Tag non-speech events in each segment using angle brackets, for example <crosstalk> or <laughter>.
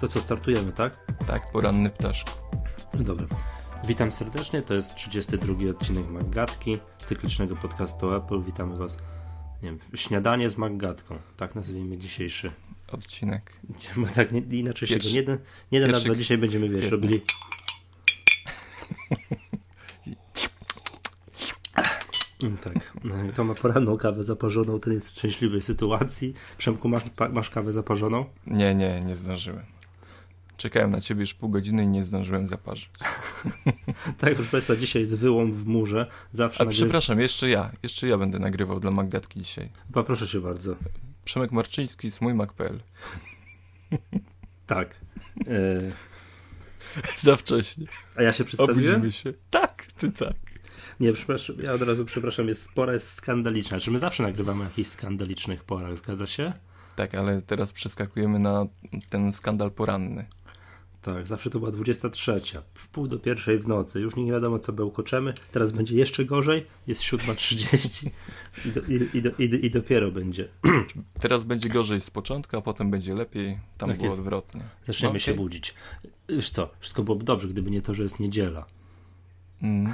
To co, startujemy, tak? Tak, poranny ptaszku. No dobra. Witam serdecznie, to jest 32 odcinek Maggatki, cyklicznego podcastu Apple. Witamy Was, nie wiem, śniadanie z Maggatką, tak nazwijmy dzisiejszy odcinek. Bo tak nie, inaczej się go nie da, nie. Dzisiaj będziemy, wiesz, robili... Mm, tak. To ma poranną kawę zaparzoną, ten jest w szczęśliwej sytuacji. Przemku, masz, masz kawę zaparzoną? Nie, nie, nie zdążyłem. Czekałem na ciebie już pół godziny i nie zdążyłem zaparzyć. <laughs> tak, proszę Państwa, dzisiaj jest wyłom w murze. Zawsze A nagry... przepraszam, jeszcze ja. Jeszcze ja będę nagrywał dla Magdatki dzisiaj. Poproszę cię bardzo. Przemek Marczyński z mójmak.pl <laughs> Tak. E... <laughs> Za wcześnie. A ja się przedstawiłem? Obudzimy się. Tak, ty tak. Nie, przepraszam, ja od razu przepraszam, jest spora, jest skandaliczna. Czy my zawsze nagrywamy o jakichś skandalicznych porach, zgadza się? Tak, ale teraz przeskakujemy na ten skandal poranny. Tak, zawsze to była 23. W pół do pierwszej w nocy. Już nie wiadomo, co bełkoczemy. Teraz będzie jeszcze gorzej. Jest 7.30 i, do, i, do, i, i, dopiero będzie. <clears throat> Teraz będzie gorzej z początku, a potem będzie lepiej. Tam tak było jest. odwrotnie. Zaczniemy no, okay. się budzić. Już co, wszystko byłoby dobrze, gdyby nie to, że jest niedziela. Mm.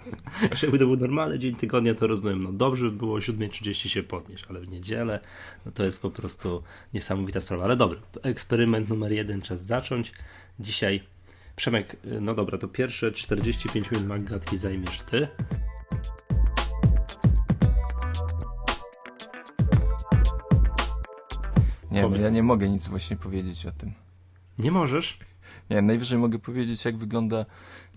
<laughs> Jakby to był normalny dzień tygodnia, to rozumiem. No dobrze by było o 7.30 się podnieść, ale w niedzielę no to jest po prostu niesamowita sprawa. Ale dobra, eksperyment numer jeden czas zacząć. Dzisiaj Przemek, no dobra, to pierwsze 45 minut Maggatki zajmiesz ty. Nie, bo ja nie mogę nic właśnie powiedzieć o tym. Nie możesz? Nie, najwyżej mogę powiedzieć, jak wygląda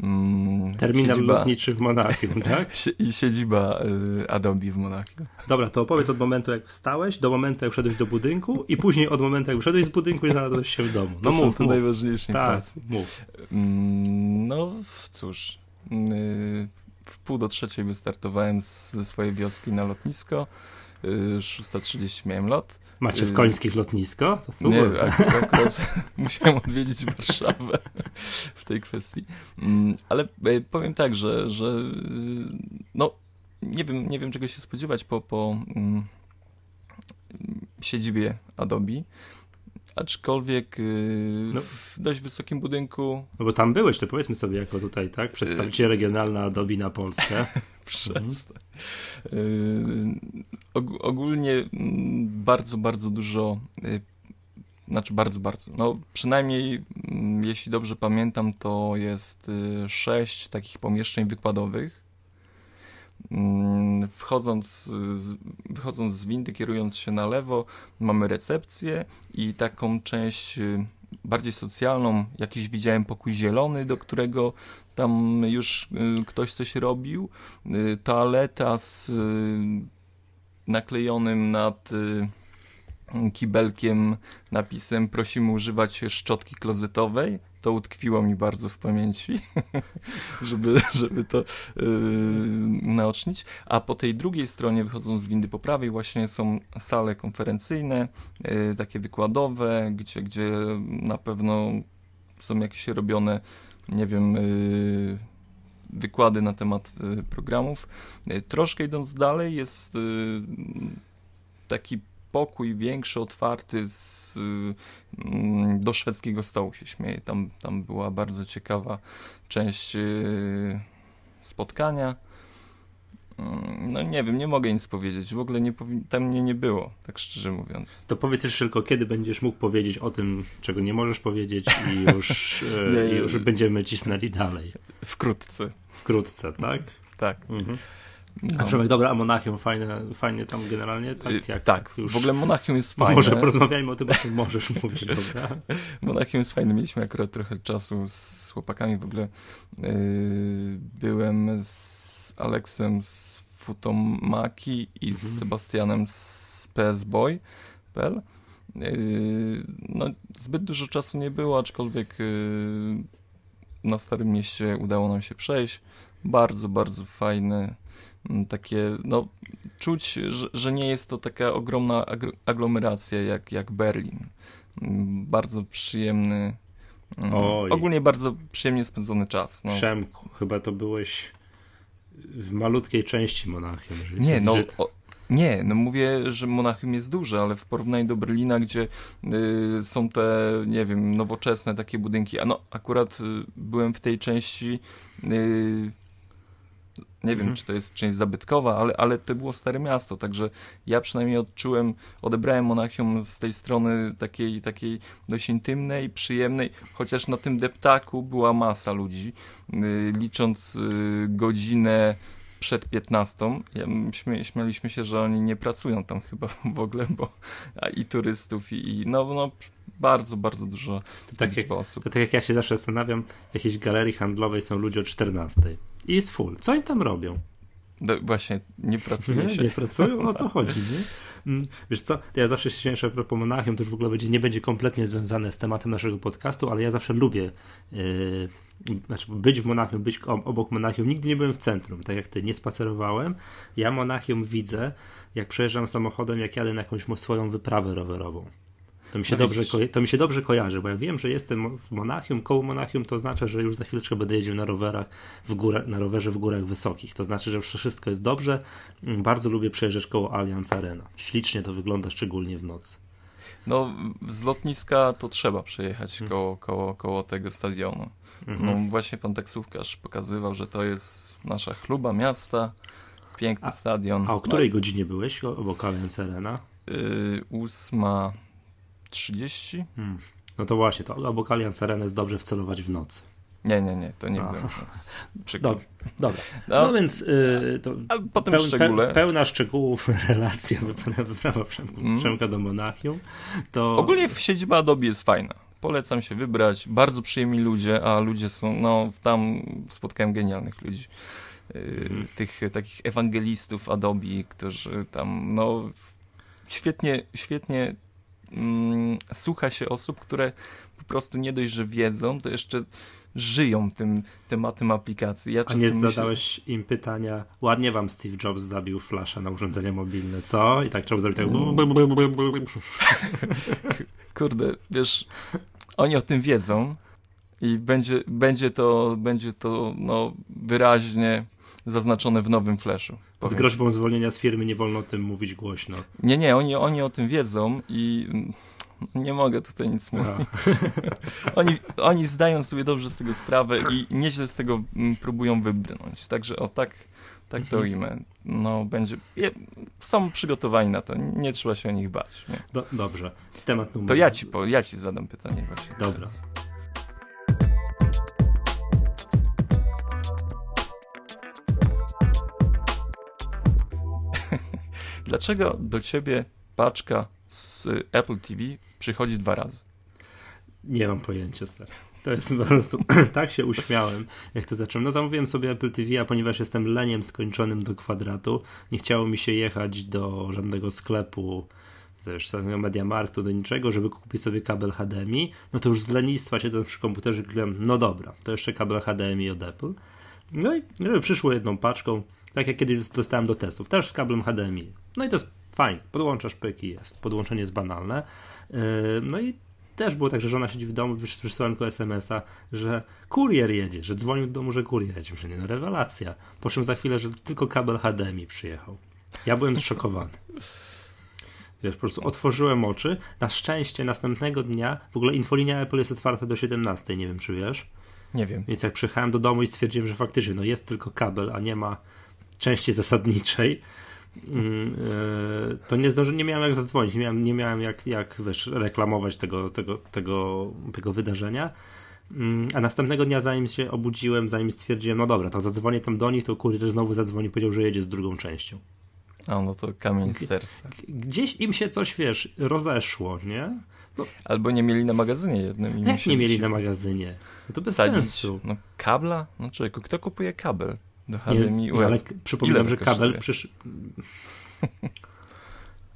mm, terminal siedziba, lotniczy w Monachium, <laughs> tak? I siedziba y, Adobe w Monachium. Dobra, to opowiedz od momentu, jak wstałeś, do momentu, jak wszedłeś do budynku i później od momentu, jak wszedłeś z budynku i znalazłeś się w domu. No to mów, są najważniejsze tak, mów. Mm, no cóż, y, w pół do trzeciej wystartowałem ze swojej wioski na lotnisko. 6.30 y, miałem lot. Macie w y, Końskich lotnisko? nie, akurat <laughs> musiałem odwiedzić Warszawę <laughs> w tej kwestii. Mm, ale e, powiem tak, że, że y, no, nie wiem, nie wiem czego się spodziewać po, po um, siedzibie Adobe. Aczkolwiek y, no. w dość wysokim budynku. No bo tam byłeś, to powiedzmy sobie jako tutaj, tak? Przedstawiciel regionalna Adobe na Polskę. <laughs> Przestań. Mhm. ogólnie mm, bardzo, bardzo dużo y, znaczy bardzo, bardzo. No przynajmniej mm, jeśli dobrze pamiętam, to jest y, sześć takich pomieszczeń wykładowych Mm, wchodząc, wychodząc z windy, kierując się na lewo, mamy recepcję i taką część y, bardziej socjalną. Jakiś widziałem pokój zielony, do którego tam już y, ktoś coś robił. Y, toaleta z naklejonym nad kibelkiem napisem prosimy używać szczotki klozetowej to utkwiło mi bardzo w pamięci, <laughs> żeby, żeby to yy, naocznić. A po tej drugiej stronie, wychodząc z windy po prawej, właśnie są sale konferencyjne, yy, takie wykładowe, gdzie, gdzie na pewno są jakieś robione, nie wiem, yy, wykłady na temat y, programów. Y, troszkę idąc dalej, jest y, taki pokój większy, otwarty z, mm, do szwedzkiego stołu się śmieje. Tam, tam była bardzo ciekawa część y, spotkania. Mm, no nie wiem, nie mogę nic powiedzieć. W ogóle nie tam mnie nie było, tak szczerze mówiąc. To powiedz jeszcze tylko, kiedy będziesz mógł powiedzieć o tym, czego nie możesz powiedzieć i <laughs> już, nie, i już będziemy cisnęli dalej. Wkrótce. Wkrótce, tak? Tak. Mhm. No. A Przemek, dobra, a Monachium fajne, fajnie tam generalnie, tak? Y, jak, tak, już... w ogóle Monachium jest <laughs> fajne. Może porozmawiajmy o tym, o czym możesz mówić, dobra? <laughs> Monachium jest fajne, mieliśmy akurat trochę czasu z chłopakami, w ogóle yy, byłem z Aleksem z Futomaki i mhm. z Sebastianem z PS Boy.pl. Yy, no, zbyt dużo czasu nie było, aczkolwiek yy, na Starym Mieście udało nam się przejść. Bardzo, bardzo fajne Mm, takie, no, czuć, że, że nie jest to taka ogromna aglomeracja jak, jak Berlin. Mm, bardzo przyjemny, mm, Oj. ogólnie bardzo przyjemnie spędzony czas. No. Przemku, chyba to byłeś w malutkiej części Monachium. Nie, no, o, Nie, no mówię, że Monachium jest duże, ale w porównaniu do Berlina, gdzie y, są te, nie wiem, nowoczesne takie budynki, a no akurat y, byłem w tej części, y, nie wiem, Mhm. czy to jest część zabytkowa, ale, ale to było stare miasto, także ja przynajmniej odczułem, odebrałem Monachium z tej strony takiej, takiej dość intymnej, przyjemnej, chociaż na tym deptaku była masa ludzi, y, licząc y, godzinę przed 15. Ja, śmie, śmialiśmy się, że oni nie pracują tam chyba w ogóle, bo i turystów, i, i no, no bardzo, bardzo dużo To tak, jak, osób. to tak jak ja się zawsze zastanawiam, w jakiejś galerii handlowej są ludzie o 14 i jest full. Co oni tam robią? Do, właśnie, nie pracuje się. Nie pracują? O co <laughs> chodzi, nie? Mm, Wiesz co, ja zawsze się a propos Monachium, to już w ogóle będzie, nie będzie kompletnie związane z tematem naszego podcastu, ale ja zawsze lubię yy, znaczy być w Monachium, być obok Monachium. Nigdy nie byłem w centrum, tak jak ty, nie spacerowałem. Ja Monachium widzę, jak przejeżdżam samochodem, jak jadę na jakąś swoją wyprawę rowerową. To mi, się No dobrze, widzisz. to mi się dobrze kojarzy, bo ja wiem, że jestem w Monachium, koło Monachium to oznacza, że już za chwileczkę będę jeździł na rowerach w górach, na rowerze w górach wysokich. To znaczy, że już wszystko jest dobrze. Mm, Bardzo lubię przejeżdżać koło Allianz Arena. Ślicznie to wygląda, szczególnie w nocy. No, z lotniska to trzeba przejechać Hmm. koło, koło, koło tego stadionu. No właśnie pan taksówkarz pokazywał, że to jest nasza chluba miasta, piękny A- stadion. A o której godzinie byłeś obok Allianz Arena? No, y, ósma trzydzieści? Hmm. No to właśnie, to obok Allianz Arena jest dobrze wcelować w nocy. Nie, nie, nie, to nie A. byłem. <laughs> Przykro. Dobra. No, No, więc y, to a potem peł, szczególe. pe, pełna szczegółów <laughs> relacja wyprawa, wyprawa Przemka, Mm. Przemka do Monachium. To Ogólnie w siedziba Adobe jest fajna. Polecam się wybrać. Bardzo przyjemni ludzie, a ludzie są, no tam spotkałem genialnych ludzi. Yy, Mhm. Tych takich ewangelistów Adobe, którzy tam, no świetnie, świetnie mm, słucha się osób, które po prostu nie dość, że wiedzą, to jeszcze żyją tym tematem aplikacji. Ja A nie myślę- zadałeś im pytania, ładnie wam Steve Jobs zabił flasza na urządzenia mobilne, co? I tak trzeba zrobić tak... Mm. <laughs> Kurde, wiesz, oni o tym wiedzą i będzie, będzie to, będzie to no, wyraźnie zaznaczone w nowym flashu. Pod powiem. groźbą zwolnienia z firmy nie wolno o tym mówić głośno. Nie, nie, oni, oni o tym wiedzą i mm, nie mogę tutaj nic mówić. <laughs> Oni, oni zdają sobie dobrze z tego sprawę i nieźle z tego mm, próbują wybrnąć. Także o tak, tak to ujmę. No będzie, są przygotowani na to, nie trzeba się o nich bać. Do, dobrze. Temat numer... To ja ci, po, ja ci zadam pytanie właśnie. Dobra. Dlaczego do ciebie paczka z Apple TV przychodzi dwa razy? Nie mam pojęcia, stary. To jest po prostu, <clears throat> tak się uśmiałem, jak to zacząłem. No zamówiłem sobie Apple TV, a ponieważ jestem leniem skończonym do kwadratu, nie chciało mi się jechać do żadnego sklepu, też żadnego Mediamarktu, do niczego, żeby kupić sobie kabel HDMI, no to już z lenistwa siedząc przy komputerze klikłem, no dobra, to jeszcze kabel HDMI od Apple. No i no, przyszło jedną paczką, tak jak kiedyś dostałem do testów, też z kablem HDMI. No i to jest fajne, podłączasz pyk i jest. Podłączenie jest banalne. Yy, No i też było tak, że żona siedzi w domu, wys- wysłałem tylko SMS-a, że kurier jedzie, że dzwonił do domu, że kurier jedzie. Myślę, nie, no rewelacja. Po czym za chwilę, że tylko kabel HDMI przyjechał. Ja byłem zszokowany. Wiesz, po prostu otworzyłem oczy. Na szczęście następnego dnia, w ogóle infolinia Apple jest otwarta do 17, nie wiem czy wiesz. Nie wiem. Więc jak przyjechałem do domu i stwierdziłem, że faktycznie no jest tylko kabel, a nie ma części zasadniczej, mm, e, to nie nie miałem jak zadzwonić, nie miałem, nie miałem jak, jak wiesz, reklamować tego, tego, tego, tego wydarzenia. Mm, A następnego dnia, zanim się obudziłem, zanim stwierdziłem, no dobra, to zadzwonię tam do nich, to kurier znowu zadzwonił, powiedział, że jedzie z drugą częścią. A no to kamień z serca. Gdzieś im się coś, wiesz, rozeszło, nie? Albo nie mieli na magazynie jednym. Jak nie mieli na magazynie? No to bez sensu. No kabla? No człowieku, kto kupuje kabel do Nie, HDMI? no, ale przypominam, że kabel przysz...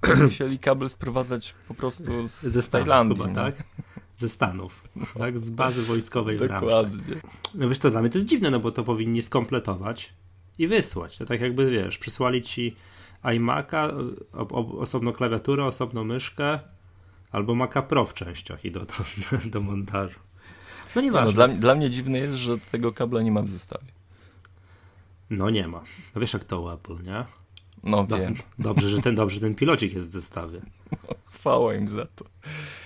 <clears throat> Musieli kabel sprowadzać po prostu z, ze Stanów Tajlandii. chyba, no. tak? Ze Stanów, tak? Z bazy wojskowej w. Dokładnie. No wiesz co, dla mnie to jest dziwne, no bo to powinni skompletować i wysłać. To tak jakby, wiesz, przysłali ci iMac'a, o, o, osobno klawiaturę, osobno myszkę, albo Maca Pro w częściach i do, do, do montażu. No No, nieważne. dla, dla mnie dziwne jest, że tego kabla nie ma w zestawie. No nie ma. No wiesz jak to u Apple, nie? No wiem. <laughs> Dobrze, że ten, dobrze, ten pilocik jest w zestawie. No, <laughs> chwała im za to.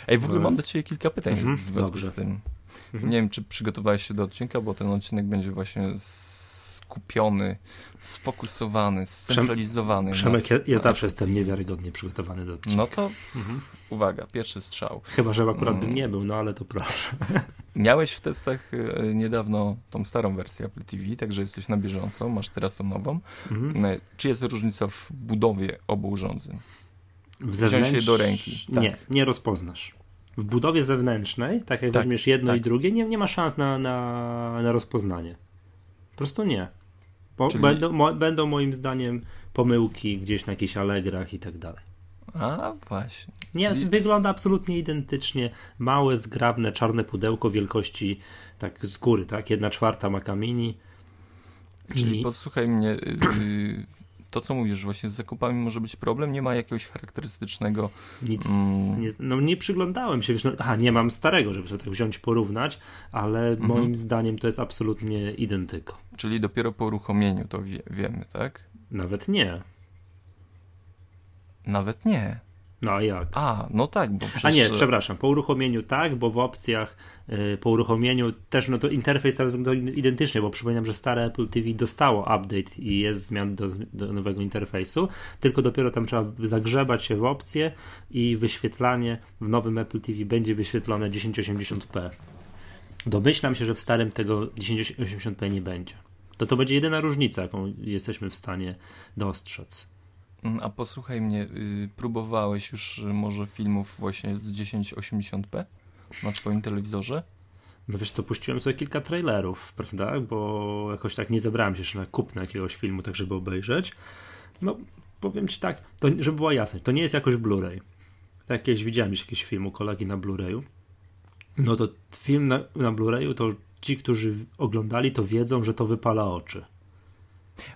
Ej, w ogóle mam do ciebie kilka pytań mhm, w związku z tym. Mhm. Nie wiem, czy przygotowałeś się do odcinka, bo ten odcinek będzie właśnie skupiony, sfokusowany, scentralizowany. Przemek, na... ja, ja zawsze jestem niewiarygodnie przygotowany do odcinka. No to mhm. uwaga, pierwszy strzał. Chyba, że akurat bym mm. nie był, no ale to proszę. <laughs> Miałeś w testach e, niedawno tą starą wersję Apple TV, także jesteś na bieżąco, masz teraz tą nową. Mhm. E, czy jest różnica w budowie obu urządzeń? W zewnętrz... je do ręki. Tak. Nie, nie rozpoznasz. W budowie zewnętrznej, tak jak tak, weźmiesz jedno tak. i drugie, nie, nie ma szans na, na, na rozpoznanie. Po prostu nie. Bo Czyli... będą, mo, będą moim zdaniem pomyłki gdzieś na jakichś Allegrach i tak dalej. A, właśnie. Nie, Czyli... wygląda absolutnie identycznie. Małe, zgrabne, czarne pudełko wielkości tak z góry, tak? Jedna czwarta Maca Mini. Czyli I... posłuchaj mnie, yy, to co mówisz, właśnie z zakupami może być problem? Nie ma jakiegoś charakterystycznego... Nic, mm. nie, no nie przyglądałem się, wiesz, no, aha, nie mam starego, żeby sobie tak wziąć, porównać, ale mhm. moim zdaniem to jest absolutnie identyko. Czyli dopiero po uruchomieniu to wie, wiemy, tak? Nawet nie. Nawet nie. No a jak? A, no tak, bo przecież... A nie, przepraszam, po uruchomieniu tak, bo w opcjach yy, po uruchomieniu też, no to interfejs teraz wygląda identycznie, bo przypominam, że stare Apple TV dostało update i jest zmian do, do nowego interfejsu, tylko dopiero tam trzeba zagrzebać się w opcje i wyświetlanie w nowym Apple TV będzie wyświetlone 1080p. Domyślam się, że w starym tego 1080p nie będzie. To to będzie jedyna różnica, jaką jesteśmy w stanie dostrzec. Mm, a posłuchaj mnie, y, próbowałeś już y, może filmów właśnie z 1080p na swoim telewizorze? No wiesz co, puściłem sobie kilka trailerów, prawda? Bo jakoś tak nie zebrałem się jeszcze na jakiegoś filmu, tak żeby obejrzeć. No, powiem ci tak, to, żeby była jasność, to nie jest jakoś Blu-ray. Tak jakieś widziałem już jakiś film u kolegi na Blu-rayu. No to film na, na Blu-rayu to ci, którzy oglądali, to wiedzą, że to wypala oczy.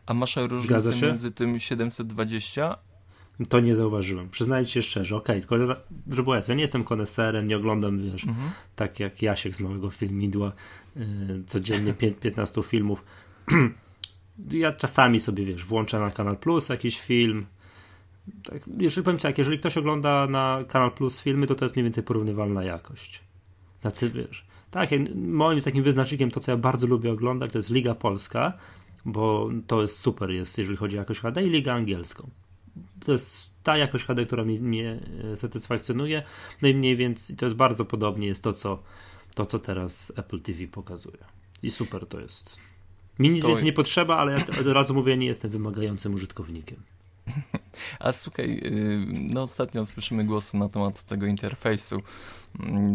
A masz różnicę między tym 720 to nie zauważyłem. Przyznaję się szczerze, okej, okay, tylko było ja nie jestem koneserem, nie oglądam, wiesz, mhm. tak jak Jasiek z małego filmidła, yy, codziennie 15 <laughs> filmów. <clears throat> ja czasami sobie, wiesz, włączę na Kanal Plus jakiś film. Tak, jeżeli powiem tak, jeżeli ktoś ogląda na Kanal Plus filmy, to to jest mniej więcej porównywalna jakość. Tacy, wiesz, tak, moim takim wyznacznikiem to, co ja bardzo lubię oglądać, to jest Liga Polska, bo to jest super jest, jeżeli chodzi o jakość HD i ligę angielską. To jest ta jakość HD, która mnie, mnie satysfakcjonuje. No i mniej więcej to jest bardzo podobnie jest to, co, to, co teraz Apple TV pokazuje. I super to jest. Mi nic to... więcej nie potrzeba, ale ja od razu mówię, nie jestem wymagającym użytkownikiem. A słuchaj, y, no ostatnio słyszymy głosy na temat tego interfejsu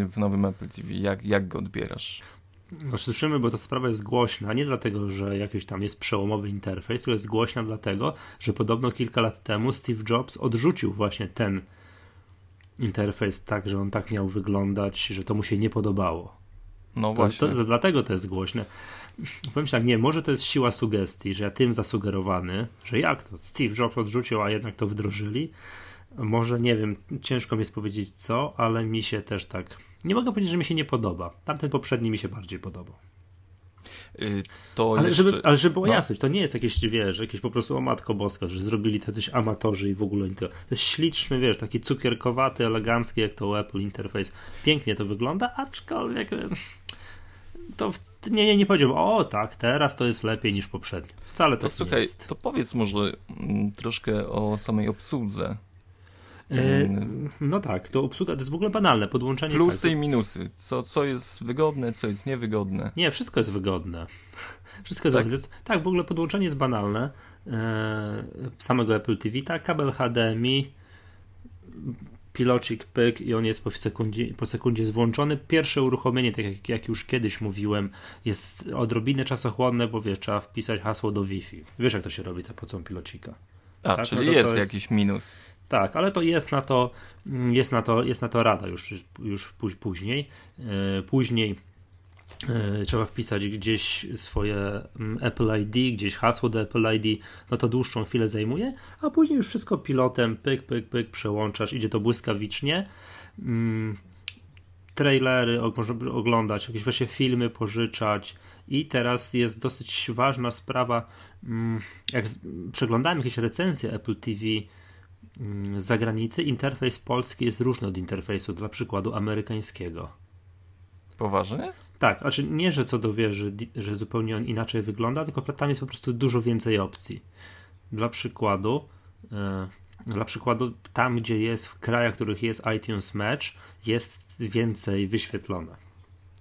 w nowym Apple TV. Jak, jak go odbierasz? No, słyszymy, bo ta sprawa jest głośna, nie dlatego, że jakiś tam jest przełomowy interfejs, to jest głośna dlatego, że podobno kilka lat temu Steve Jobs odrzucił właśnie ten interfejs tak, że on tak miał wyglądać, że to mu się nie podobało. No właśnie. To, to, dlatego to jest głośne. Powiem tak, nie, może to jest siła sugestii, że ja tym zasugerowany, że jak to? Steve Jobs odrzucił, a jednak to wdrożyli. Może nie wiem, ciężko mi jest powiedzieć co, ale mi się też tak nie mogę powiedzieć, że mi się nie podoba. Tamten poprzedni mi się bardziej podobał. Yy, to ale, jeszcze... żeby, ale żeby było no. jasność, to nie jest jakieś, wiesz, jakieś po prostu o matko boska, że zrobili tacyś amatorzy i w ogóle to, to jest śliczny, wiesz, taki cukierkowaty, elegancki, jak to Apple Interface. Pięknie to wygląda, aczkolwiek e, to nie, nie, nie powiedziałbym, o tak, teraz to jest lepiej niż poprzednio. Wcale to, to słuchaj, jest. To powiedz może mm, troszkę o samej obsłudze no tak, to obsługa to jest w ogóle banalne. Podłączenie Plusy tak, i minusy. Co, co jest wygodne, co jest niewygodne. Nie, wszystko jest wygodne. <laughs> Wszystko jest tak. wygodne. Tak, w ogóle podłączenie jest banalne. E, samego Apple TV, tak, kabel HDMI, pilocik pyk i on jest po sekundzie, po sekundzie jest włączony. Pierwsze uruchomienie, tak jak, jak już kiedyś mówiłem, jest odrobinę czasochłonne, bo wiesz, trzeba wpisać hasło do Wi-Fi. Wiesz, jak to się robi za pomocą pilocika. A, tak? czyli no jest, jest jakiś minus. Tak, ale to jest na to, mm, jest na to, jest na to rada już, już później. E, później e, trzeba wpisać gdzieś swoje mm, Apple ID, gdzieś hasło do Apple ID, no to dłuższą chwilę zajmuje, a później już wszystko pilotem, pyk, pyk, pyk, przełączasz, idzie to błyskawicznie. Mm, trailery można oglądać, jakieś właśnie filmy pożyczać i teraz jest dosyć ważna sprawa, jak przeglądałem jakieś recenzje Apple TV z zagranicy, interfejs polski jest różny od interfejsu dla przykładu amerykańskiego. Poważnie? Tak, znaczy nie, że co do wieży, że zupełnie on inaczej wygląda, tylko tam jest po prostu dużo więcej opcji. Dla przykładu, yy, dla przykładu tam, gdzie jest w krajach, w których jest iTunes Match, jest więcej wyświetlone.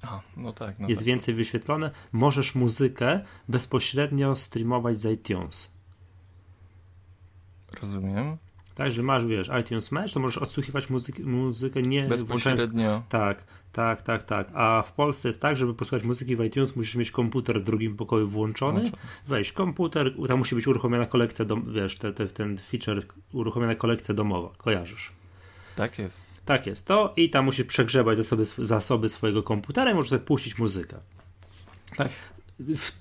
A, no tak. No jest tak. więcej wyświetlone. Możesz muzykę bezpośrednio streamować z iTunes. Rozumiem. Tak, że masz, wiesz, iTunes Match, to możesz odsłuchiwać muzykę, muzykę nie bezpośrednio. Tak, tak, tak, tak. A w Polsce jest tak, żeby posłuchać muzyki w iTunes, musisz mieć komputer w drugim pokoju włączony. Włączony. Weź komputer, tam musi być uruchomiona kolekcja, dom, wiesz, te, te, ten feature, uruchomiona kolekcja domowa. Kojarzysz? Tak jest. Tak jest to i tam musisz przegrzebać zasoby, zasoby swojego komputera i możesz puścić muzykę. Tak. W,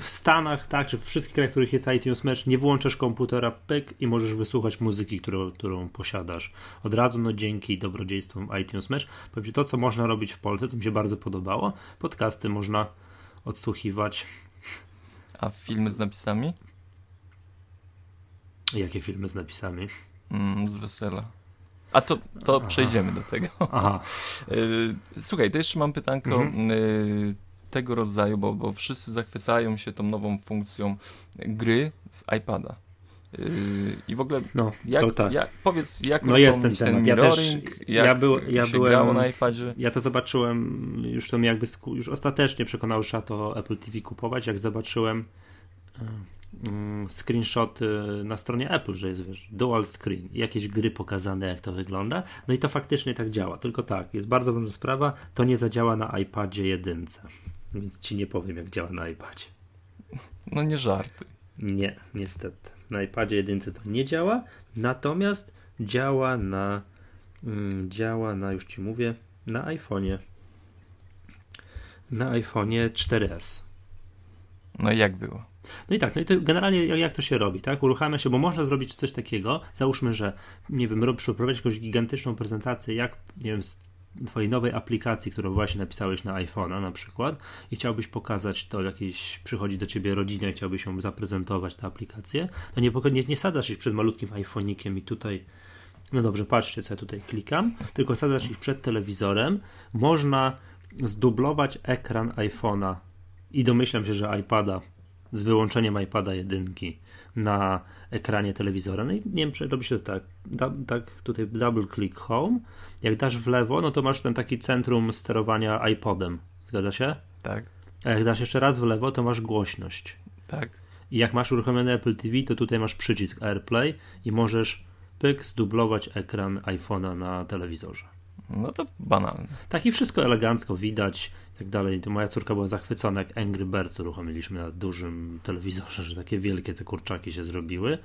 w Stanach, tak, czy w wszystkich krajach, w których jest iTunes Match, nie włączasz komputera, pyk i możesz wysłuchać muzyki, którą, którą posiadasz. Od razu, no dzięki dobrodziejstwom iTunes Match, powiem to, co można robić w Polsce, co mi się bardzo podobało, podcasty można odsłuchiwać. A filmy z napisami? Jakie filmy z napisami? Mm, z wesela. A to, to Aha. przejdziemy do tego. Aha. <laughs> Słuchaj, to jeszcze mam pytanko mhm. Tego rodzaju, bo, bo wszyscy zachwycają się tą nową funkcją gry z iPada. I w ogóle, no, jak, tak. jak, powiedz, jak no jest ten, ten ja też, ja, był, ja byłem, na iPadzie? Ja to zobaczyłem, już to mi jakby, już ostatecznie przekonało, że to Apple TV kupować, jak zobaczyłem Mm, screenshoty na stronie Apple, że jest wiesz, dual screen, jakieś gry pokazane, jak to wygląda. No i to faktycznie tak działa. Tylko tak, jest bardzo ważna sprawa, to nie zadziała na iPadzie jedynce. Więc ci nie powiem, jak działa na iPadzie. No nie żarty. Nie, niestety. Na iPadzie jedynce to nie działa, natomiast działa na mm, działa na, już ci mówię, na iPhone'ie. Na iPhone'ie 4S. No i jak było? No i tak, no i to generalnie jak to się robi, tak? Uruchamia się, bo można zrobić coś takiego, załóżmy, że nie wiem, przeprowadzić jakąś gigantyczną prezentację, jak, nie wiem, twojej nowej aplikacji, którą właśnie napisałeś na iPhone'a na przykład i chciałbyś pokazać to, jakieś przychodzi do ciebie rodzina i chciałbyś ją zaprezentować tę aplikację, to nie, nie, nie sadzasz ich przed malutkim iPhone'ikiem i tutaj no dobrze, patrzcie, co ja tutaj klikam, tylko sadzasz ich przed telewizorem, można zdublować ekran iPhone'a i domyślam się, że iPada z wyłączeniem iPada jedynki na ekranie telewizora. No i nie wiem, robi się to tak, da, tak tutaj double click home. Jak dasz w lewo, no to masz ten taki centrum sterowania iPodem. Zgadza się? Tak. A jak dasz jeszcze raz w lewo, to masz głośność. Tak. I jak masz uruchomiony Apple TV, to tutaj masz przycisk AirPlay i możesz pyk zdublować ekran iPhone'a na telewizorze. No to banalne. Tak i wszystko elegancko widać i tak dalej. To moja córka była zachwycona, jak Angry Birds uruchomiliśmy na dużym telewizorze, że takie wielkie te kurczaki się zrobiły.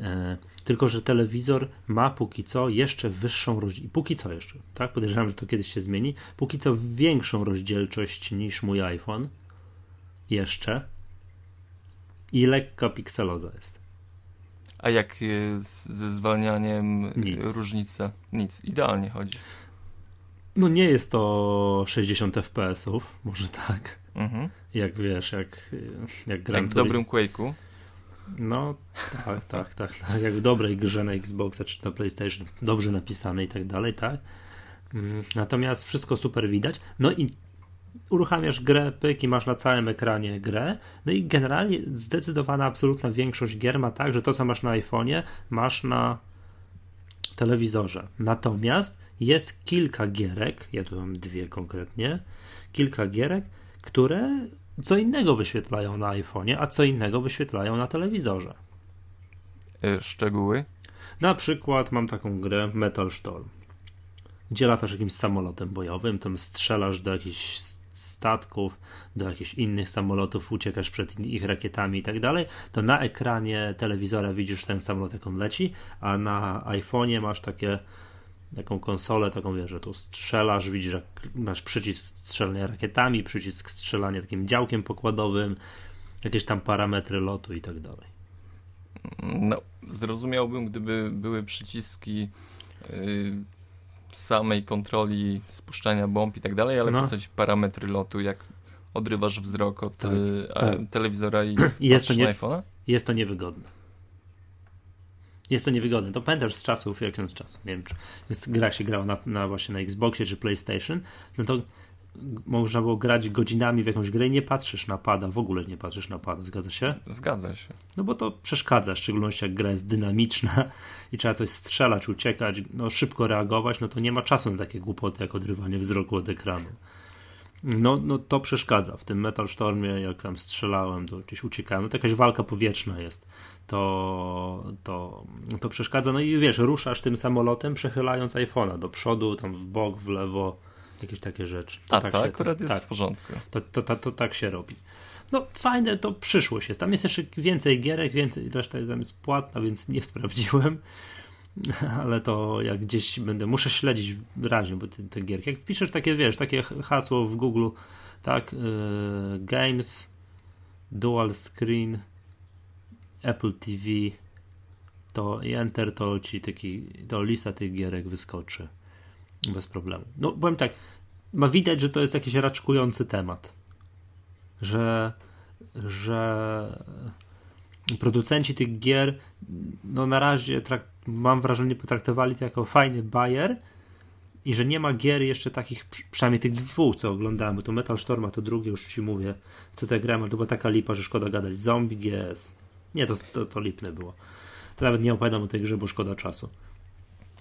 E, tylko, że telewizor ma póki co jeszcze wyższą rozdzielczość. Póki co jeszcze, tak? Podejrzewam, że to kiedyś się zmieni. Póki co większą rozdzielczość niż mój iPhone. Jeszcze. I lekka pikseloza jest. A jak ze zwalnianiem Nic. różnica? Nic, idealnie chodzi. No nie jest to 60 FPS-ów, może tak. Mhm. Jak wiesz, jak, jak Jak w dobrym Quake'u. No, tak, <laughs> tak, tak, tak. Jak w dobrej grze na Xboxa czy na PlayStation, dobrze napisane i tak dalej, tak. Mm, natomiast wszystko super widać. No i uruchamiasz grę, pyk i masz na całym ekranie grę. No i generalnie zdecydowana, absolutna większość gier ma tak, że to, co masz na iPhone'ie, masz na telewizorze. Natomiast jest kilka gierek, ja tu mam dwie konkretnie, kilka gierek, które co innego wyświetlają na iPhone'ie, a co innego wyświetlają na telewizorze. E, szczegóły? Na przykład mam taką grę Metal Storm, gdzie latasz jakimś samolotem bojowym, tam strzelasz do jakichś statków, do jakichś innych samolotów, uciekasz przed ich rakietami i tak dalej, to na ekranie telewizora widzisz ten samolot, jak on leci, a na iPhone'ie masz takie taką konsolę, taką wiesz, że tu strzelasz, widzisz, jak masz przycisk strzelania rakietami, przycisk strzelania takim działkiem pokładowym, jakieś tam parametry lotu i tak dalej. No, zrozumiałbym, gdyby były przyciski yy, samej kontroli spuszczania bomb i tak dalej, ale no. zasadzie parametry lotu, jak odrywasz wzrok od tak, e, tak. telewizora i, <clears throat> I jest to nie, iPhone'a? Jest to niewygodne. Jest to niewygodne. To pamiętasz z czasów, jak z czasu, nie wiem, czy gra się grała na, na, właśnie na Xboxie czy PlayStation, no to można było grać godzinami w jakąś grę i nie patrzysz na pada, w ogóle nie patrzysz na pada, zgadza się? Zgadza się. No bo to przeszkadza, w szczególności jak gra jest dynamiczna i trzeba coś strzelać, uciekać, no szybko reagować, no to nie ma czasu na takie głupoty jak odrywanie wzroku od ekranu. No, no to przeszkadza. W tym Metal Stormie, jak tam strzelałem, to gdzieś uciekałem, no to jakaś walka powietrzna jest. To, to, to przeszkadza. No i wiesz, ruszasz tym samolotem, przechylając iPhone'a do przodu, tam w bok, w lewo, jakieś takie rzeczy. To A tak to się, akurat to, jest tak, w porządku. To, to, to, to, tak się robi. No fajne, to przyszłość jest. Tam jest jeszcze więcej gierek, więcej, reszta tam jest płatna, więc nie <laughs> sprawdziłem. Ale to jak gdzieś będę, muszę śledzić razie, bo te, te gierki. Jak wpiszesz takie, wiesz, takie hasło w Google, tak, yy, games, dual screen, Apple TV, to enter, to ci taki, to lista tych gierek wyskoczy bez problemu. No, powiem tak, ma widać, że to jest jakiś raczkujący temat. Że, że producenci tych gier, no na razie trakt, mam wrażenie, potraktowali to jako fajny bajer i że nie ma gier jeszcze takich, przynajmniej tych dwóch, co oglądałem, bo to Metal Storm, a to drugie, już ci mówię, co te grałem, to była taka lipa, że szkoda gadać. Zombie GS. Nie, to, to, to lipne było. To nawet nie opowiadam o tej grze, bo szkoda czasu.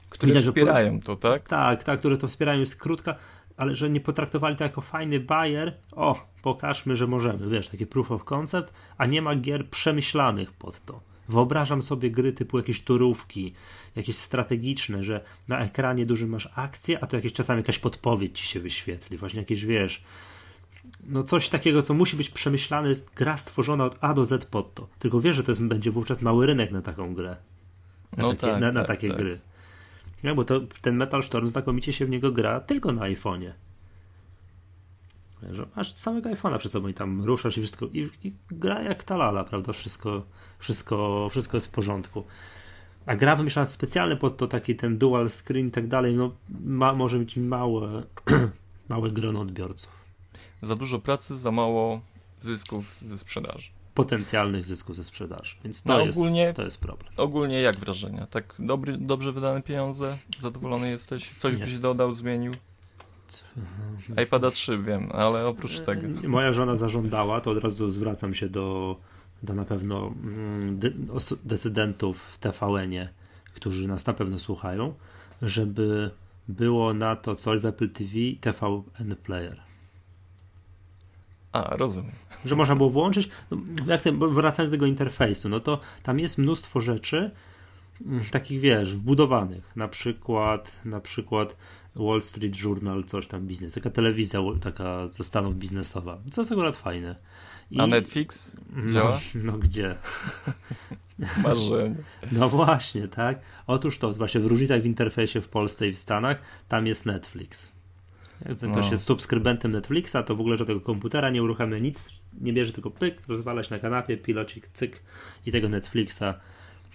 Które Widać, wspierają że, to, tak? Tak, tak, które to wspierają, jest krótka, ale że nie potraktowali to jako fajny bajer, o, pokażmy, że możemy, wiesz, takie proof of concept, a nie ma gier przemyślanych pod to. Wyobrażam sobie gry typu jakieś turówki, jakieś strategiczne, że na ekranie dużym masz akcję, a to jakieś czasami jakaś podpowiedź ci się wyświetli, właśnie jakieś, wiesz, no coś takiego, co musi być przemyślane, gra stworzona od A do Z pod to. Tylko wiesz, że to jest, będzie wówczas mały rynek na taką grę. Na no takie, tak, na, na tak, takie tak. gry. Nie, bo to, ten Metal Storm znakomicie się w niego gra tylko na iPhone'ie. Że masz samego iPhone'a przed sobą i tam ruszasz i wszystko. I, i gra jak talala, prawda? Wszystko, wszystko, wszystko jest w porządku. A gra wymyślona specjalnie pod to taki ten dual screen i tak dalej, no ma, może być małe, <clears throat> małe grono odbiorców. Za dużo pracy, za mało zysków ze sprzedaży potencjalnych zysków ze sprzedaży. Więc to, no, ogólnie, jest, to jest problem. Ogólnie jak wrażenia? Tak dobry, dobrze wydane pieniądze? Zadowolony jesteś? Coś Nie. byś dodał, zmienił? <laughs> iPada 3 wiem, ale oprócz tego. Moja żona zażądała, to od razu zwracam się do, do na pewno mm, decydentów w TVN-ie, którzy nas na pewno słuchają, żeby było na to coś w Apple TV TVN Player. A, rozumiem. Że można było włączyć, no, jak ten, wracając do tego interfejsu, no to tam jest mnóstwo rzeczy mm, takich, wiesz, wbudowanych. Na przykład, na przykład Wall Street Journal, coś tam biznes, taka telewizja taka ze Stanów biznesowa, co jest akurat fajne. I... A Netflix no? <laughs> No, gdzie? <laughs> Marzenie. No właśnie, tak. Otóż to, właśnie w różnicach w interfejsie w Polsce i w Stanach, tam jest Netflix. Jak ktoś no. jest subskrybentem Netflixa, to w ogóle żadnego komputera nie uruchamia, nic nie bierze, tylko pyk, rozwalać na kanapie, pilocik, cyk i tego Netflixa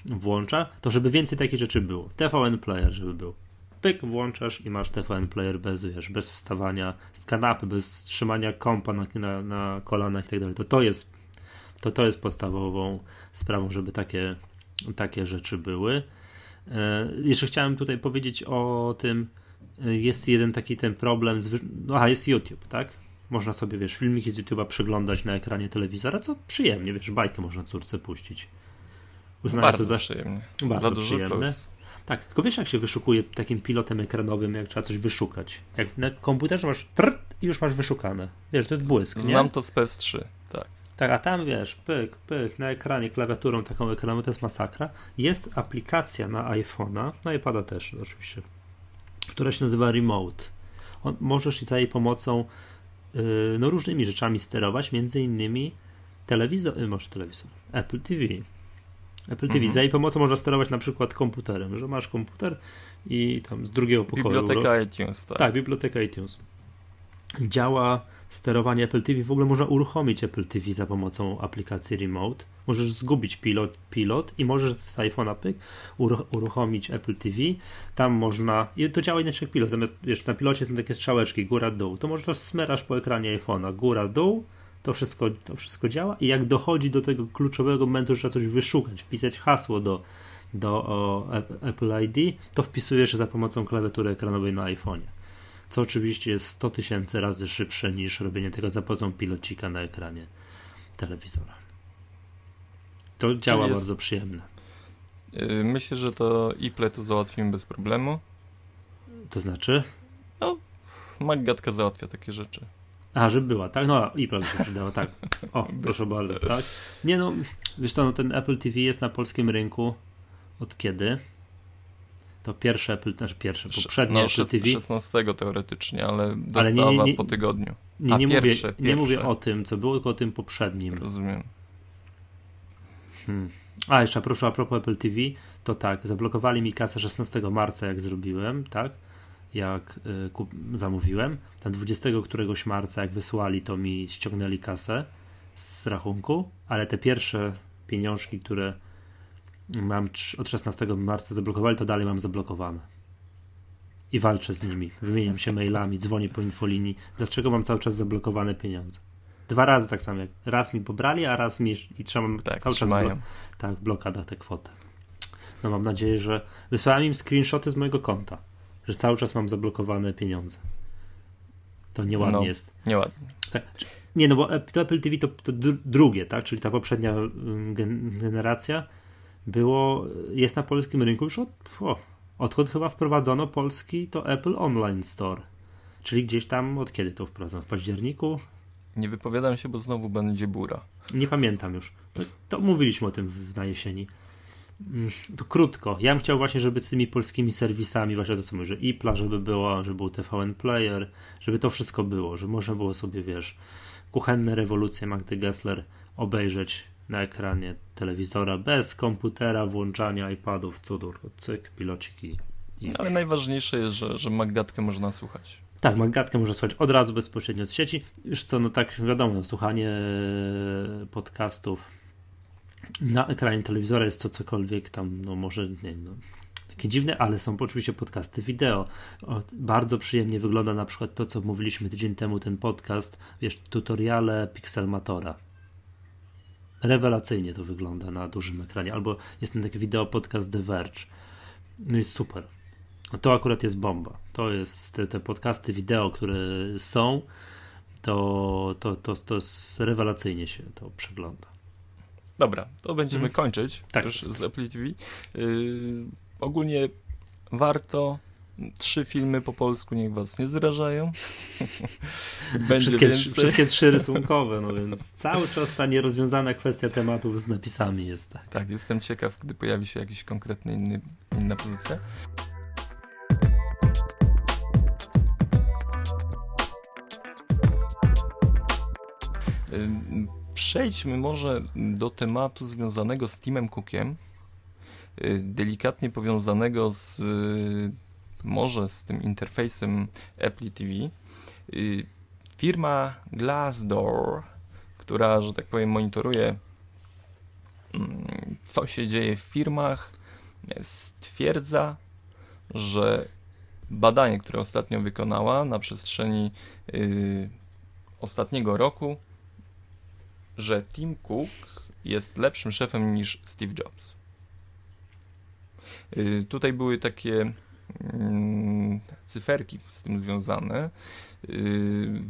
włącza, to żeby więcej takich rzeczy było. TVN Player, żeby był. Pyk, włączasz i masz TVN Player bez, wiesz, bez wstawania z kanapy, bez trzymania kompa na, na, na kolanach i tak dalej. To to jest, to to jest podstawową sprawą, żeby takie, takie rzeczy były. E, jeszcze chciałem tutaj powiedzieć o tym, jest jeden taki ten problem, z, no aha, jest YouTube, tak? Można sobie, wiesz, filmiki z YouTube'a przeglądać na ekranie telewizora, co przyjemnie, wiesz, bajkę można córce puścić. Uznałem bardzo za przyjemnie. Bardzo za przyjemne. Plus. Tak, tylko wiesz, jak się wyszukuje takim pilotem ekranowym, jak trzeba coś wyszukać. Jak na komputerze masz i już masz wyszukane. Wiesz, to jest błysk, Znam nie? to z PS3, tak. Tak, a tam wiesz, pyk, pyk, na ekranie klawiaturą taką ekranową to jest masakra. Jest aplikacja na iPhone'a, na iPada też oczywiście, która się nazywa Remote. On, możesz za jej pomocą yy, no, różnymi rzeczami sterować, między innymi telewizor, yy, może telewizor, Apple TV. Apple TV. Mhm. Za jej pomocą można sterować na przykład komputerem, że masz komputer i tam z drugiego pokoju. Biblioteka iTunes, tak. Tak, biblioteka iTunes. Działa sterowanie Apple TV. W ogóle można uruchomić Apple TV za pomocą aplikacji Remote. Możesz zgubić pilot, pilot i możesz z iPhone'a pyk uruchomić Apple TV. Tam można, i to działa inaczej jak pilot. Zamiast, wiesz, na pilocie są takie strzałeczki góra-dół. To możesz smerasz po ekranie iPhone'a góra-dół. To wszystko, to wszystko działa i jak dochodzi do tego kluczowego momentu, że trzeba coś wyszukać, wpisać hasło do, do o, Apple ID, to wpisujesz za pomocą klawiatury ekranowej na iPhone'ie co oczywiście jest 100 tysięcy razy szybsze niż robienie tego za pomocą pilocika na ekranie telewizora. To działa jest... bardzo przyjemne. Y, myślę, że to iPle to załatwimy bez problemu. To znaczy? No, Maggatka załatwia takie rzeczy. A, żeby była, tak? No, iPle by się przydało, tak. O, <laughs> proszę bardzo, tak? Nie no, wiesz co, no, ten Apple TV jest na polskim rynku od kiedy? To pierwsze Apple, też pierwsze, poprzednie no, Apple TV. 16 teoretycznie, ale dostawa ale nie, nie, nie, po tygodniu. Nie, nie, mówię, pierwsze. nie mówię o tym, co było, tylko o tym poprzednim. Rozumiem. Hmm. A, jeszcze a proszę, a propos Apple TV, to tak, zablokowali mi kasę 16 marca, jak zrobiłem, tak? Jak y, kup, zamówiłem. Tam 20 któregoś marca, jak wysłali, to mi ściągnęli kasę z rachunku, ale te pierwsze pieniążki, które mam od 16 marca zablokowali, to dalej mam zablokowane. I walczę z nimi. Wymieniam się mailami, dzwonię po infolinii. Dlaczego mam cały czas zablokowane pieniądze? Dwa razy tak samo jak raz mi pobrali, a raz mi i trzymam tak, cały trzymają. czas blo- tak, w blokadach tę kwotę. No mam nadzieję, że wysłałem im screenshoty z mojego konta, że cały czas mam zablokowane pieniądze. To nieładnie no, jest. Nieładnie. Tak. Nie, no bo to Apple TV to, to drugie, tak? Czyli ta poprzednia generacja było, jest na polskim rynku już od, o, odkąd chyba wprowadzono polski to Apple Online Store. Czyli gdzieś tam, od kiedy to wprowadzono? W październiku? Nie wypowiadam się, bo znowu będzie bura. Nie pamiętam już. To, to mówiliśmy o tym na jesieni. Mm, to krótko. Ja bym chciał właśnie, żeby z tymi polskimi serwisami, właśnie to co mówię, że IPLA, żeby było, żeby był TVN Player, żeby to wszystko było, że można było sobie, wiesz, kuchenne rewolucje Magdy Gessler obejrzeć na ekranie telewizora bez komputera, włączania iPadów, cudur, cyk, pilociki. I... Ale najważniejsze jest, że, że Maggatkę można słuchać. Tak, Maggatkę można słuchać od razu bezpośrednio od sieci. Już co, no tak wiadomo, słuchanie podcastów na ekranie telewizora jest to cokolwiek tam, no może, nie no, takie dziwne, ale są oczywiście podcasty wideo. O, bardzo przyjemnie wygląda na przykład to, co mówiliśmy tydzień temu, ten podcast, wiesz, tutoriale Pixelmatora rewelacyjnie to wygląda na dużym ekranie. Albo jest ten taki wideo podcast The Verge. No jest super. To akurat jest bomba. To jest te, te podcasty wideo, które są, to, to, to, to rewelacyjnie się to przegląda. Dobra, to będziemy hmm. kończyć tak już jest. z Apple TV. Yy, ogólnie warto Trzy filmy po polsku niech was nie zrażają. <laughs> wszystkie, wszystkie trzy rysunkowe, no więc cały czas ta nierozwiązana kwestia tematów z napisami jest. Tak, tak jestem ciekaw, gdy pojawi się jakiś konkretny inny, inna pozycja. Przejdźmy może do tematu związanego z Timem Cookiem, y, delikatnie powiązanego z może z tym interfejsem Apple TV, y, firma Glassdoor, która, że tak powiem, monitoruje mm, co się dzieje w firmach, stwierdza, że badanie, które ostatnio wykonała na przestrzeni yy, ostatniego roku, że Tim Cook jest lepszym szefem niż Steve Jobs. Yy, tutaj były takie cyferki z tym związane. Y,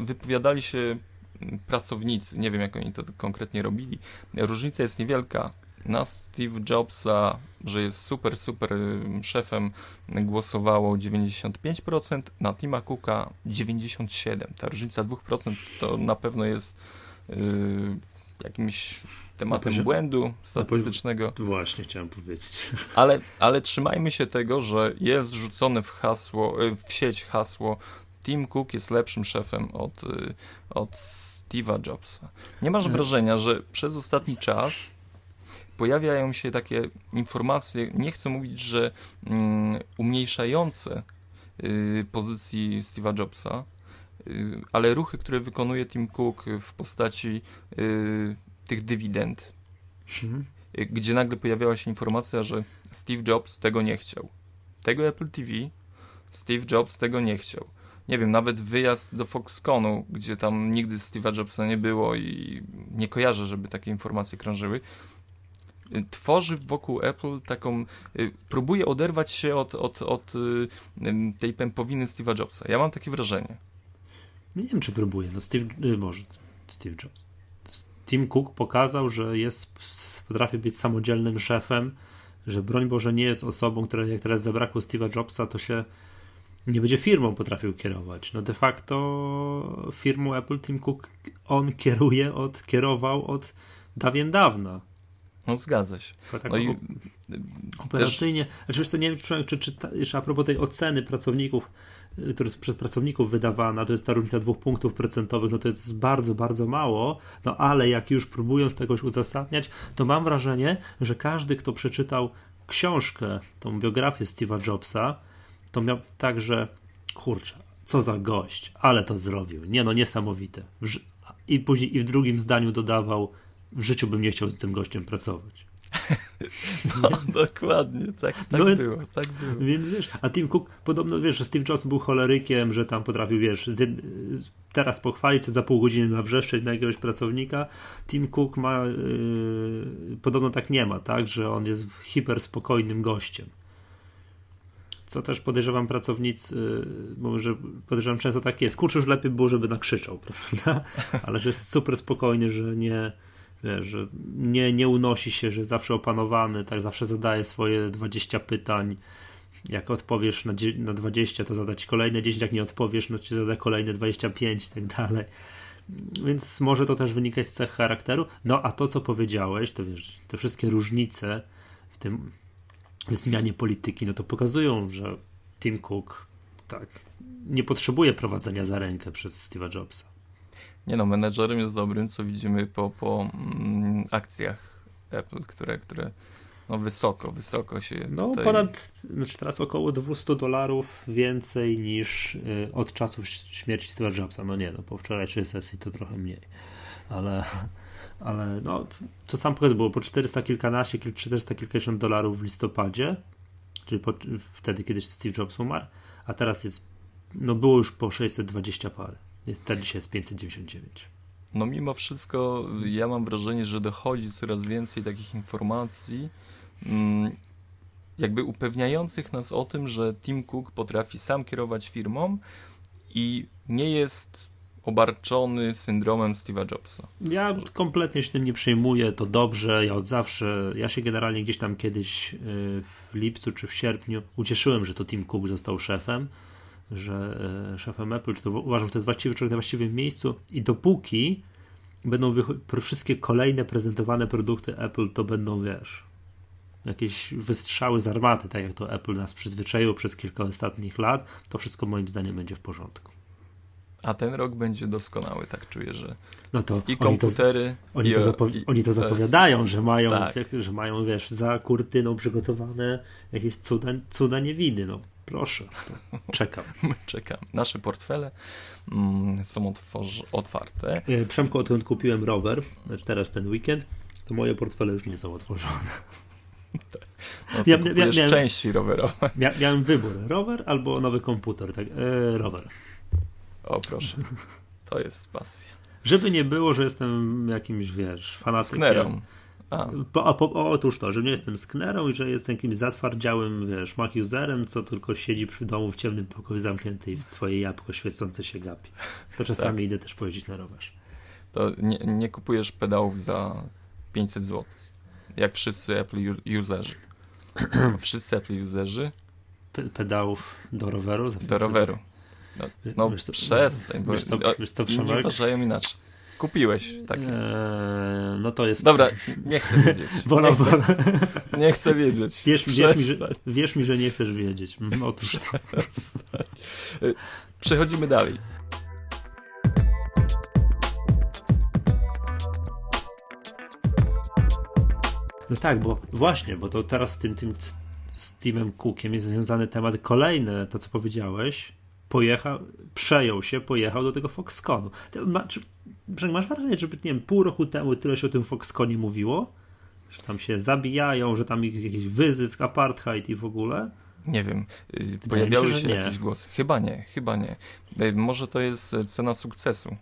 wypowiadali się pracownicy, nie wiem jak oni to konkretnie robili. Różnica jest niewielka. Na Steve Jobsa, że jest super, super szefem, głosowało 95%, na Tima Cooka 97%. Ta różnica 2% to na pewno jest yy, jakimś tematem poziom, błędu statystycznego. Właśnie chciałem powiedzieć. <laughs> Ale, ale trzymajmy się tego, że jest rzucone w hasło, e, w sieć hasło Tim Cook jest lepszym szefem od, e, od Steve'a Jobsa. Nie masz wrażenia, że przez ostatni czas pojawiają się takie informacje, nie chcę mówić, że um, umniejszające y, pozycji Steve'a Jobsa, ale ruchy, które wykonuje Tim Cook w postaci tych dywidend, mhm. gdzie nagle pojawiała się informacja, że Steve Jobs tego nie chciał. Tego Apple TV Steve Jobs tego nie chciał. Nie wiem, nawet wyjazd do Foxconu, gdzie tam nigdy Steve'a Jobsa nie było i nie kojarzę, żeby takie informacje krążyły, tworzy wokół Apple taką, y, próbuje oderwać się od, od, od y, tej pępowiny Steve'a Jobsa. Ja mam takie wrażenie. Nie wiem, czy próbuje. No Steve, y, może Steve Jobs. Tim Cook pokazał, że jest, potrafi być samodzielnym szefem, że broń Boże nie jest osobą, która jak teraz zabrakło Steve'a Jobsa, to się nie będzie firmą potrafił kierować. No de facto firmą Apple Tim Cook on kieruje, od, kierował od dawien dawna. No zgadza się. Tak no i operacyjnie, też... znaczy, nie wiem, czy, czy, czy jeszcze a propos tej oceny pracowników, która jest przez pracowników wydawana, to jest ta różnica dwóch punktów procentowych, no to jest bardzo, bardzo mało, no ale jak już próbując tegoś uzasadniać, to mam wrażenie, że każdy, kto przeczytał książkę, tą biografię Steve'a Jobsa, to miał tak, że kurczę, co za gość, ale to zrobił. Nie no, niesamowite. I później i w drugim zdaniu dodawał, w życiu bym nie chciał z tym gościem pracować. No, dokładnie, tak, tak no więc, było, tak było. Więc wiesz, a Tim Cook, podobno wiesz, że Steve Jobs był cholerykiem, że tam potrafił, wiesz, teraz pochwalić, czy za pół godziny nawrzeszczeć na jakiegoś pracownika. Tim Cook ma, yy, podobno tak nie ma, tak, że on jest hiper spokojnym gościem co też podejrzewam pracownicy, bo że podejrzewam często tak jest, kurczę już lepiej było, żeby nakrzyczał, <laughs> prawda? Ale że jest super spokojny, że nie, wiesz, że nie, nie unosi się, że zawsze opanowany, tak zawsze zadaje swoje 20 pytań, jak odpowiesz na, na 20, to zadać kolejne 10, jak nie odpowiesz, no ci zada kolejne 25 i tak dalej. Więc może to też wynikać z cech charakteru. No a to, co powiedziałeś, to wiesz, te wszystkie różnice w tym zmianie polityki, no to pokazują, że Tim Cook tak nie potrzebuje prowadzenia za rękę przez Steve'a Jobsa. Nie no, menedżerem jest dobrym, co widzimy po, po mm, akcjach Apple, które, które no wysoko, wysoko się No tutaj... ponad, znaczy teraz około 200 dolarów więcej niż y, od czasów śmierci Steve'a Jobsa. No nie, no po wczorajszej sesji to trochę mniej, ale ale no, to sam pokaz było po 400 kilkanaście, 400 kilkadziesiąt dolarów w listopadzie, czyli po, wtedy, kiedy Steve Jobs umarł, a teraz jest, no było już po 620 parę. Jest, teraz dzisiaj jest 599. No mimo wszystko ja mam wrażenie, że dochodzi coraz więcej takich informacji, mm, jakby upewniających nas o tym, że Tim Cook potrafi sam kierować firmą i nie jest obarczony syndromem Steve'a Jobsa. Ja kompletnie się tym nie przejmuję, to dobrze, ja od zawsze, ja się generalnie gdzieś tam kiedyś y, w lipcu czy w sierpniu ucieszyłem, że to Tim Cook został szefem, że y, szefem Apple, czy to uważam, że to jest właściwy człowiek na właściwym miejscu i dopóki będą wszystkie kolejne prezentowane produkty Apple, to będą, wiesz, jakieś wystrzały z armaty, tak jak to Apple nas przyzwyczaiło przez kilka ostatnich lat, to wszystko moim zdaniem będzie w porządku. A ten rok będzie doskonały, tak czuję, że no to i komputery. Oni to, oni to, i, oni to zapowiadają, że mają, tak. że mają, wiesz, za kurtyną przygotowane jakieś cuda, cuda niewiny. No proszę, czekam. <laughs> czekam. Nasze portfele mm, są otwarte. E, Przemku, odkąd kupiłem rower, znaczy teraz ten weekend, to moje portfele już nie są otworzone. <laughs> No, ja, ja, miałem, części rowerowe. <laughs> Mia, miałem wybór, rower albo nowy komputer. Tak, e, rower. O proszę, to jest pasja. Żeby nie było, że jestem jakimś, wiesz, fanatykiem. Sknerą. A. Po, otóż to, że nie jestem sknerą i że jestem jakimś zatwardziałym, wiesz, Mac userem, co tylko siedzi przy domu w ciemnym pokoju zamknięty i w swoje jabłko świecące się gapi. To czasami tak. idę też pojeździć na rowerze. To nie, nie kupujesz pedałów za 500 zł, jak wszyscy Apple userzy. <clears throat> wszyscy Apple userzy. pedałów do roweru? do roweru. No, no wiesz co, przestań, bo wiesz co, wiesz co, nie uważają inaczej. Kupiłeś takie. Eee, no to jest. Dobra, nie chcę wiedzieć. <laughs> nie, chcę, nie chcę wiedzieć. Wierz, wierz, mi, że, wierz mi, że nie chcesz wiedzieć. Mm, otóż to. <laughs> Przechodzimy dalej. No tak, bo właśnie, bo to teraz z tym, tym z Timem Cookiem jest związany temat kolejny, to co powiedziałeś, pojechał, przejął się, pojechał do tego Foxconu. Masz wrażenie, że nie wiem, pół roku temu tyle się o tym Foxconie mówiło? Że tam się zabijają, że tam jakiś wyzysk, apartheid i w ogóle? Nie wiem. Y, pojawiały się, się jakieś głosy. Chyba nie, chyba nie. Y, może to jest cena sukcesu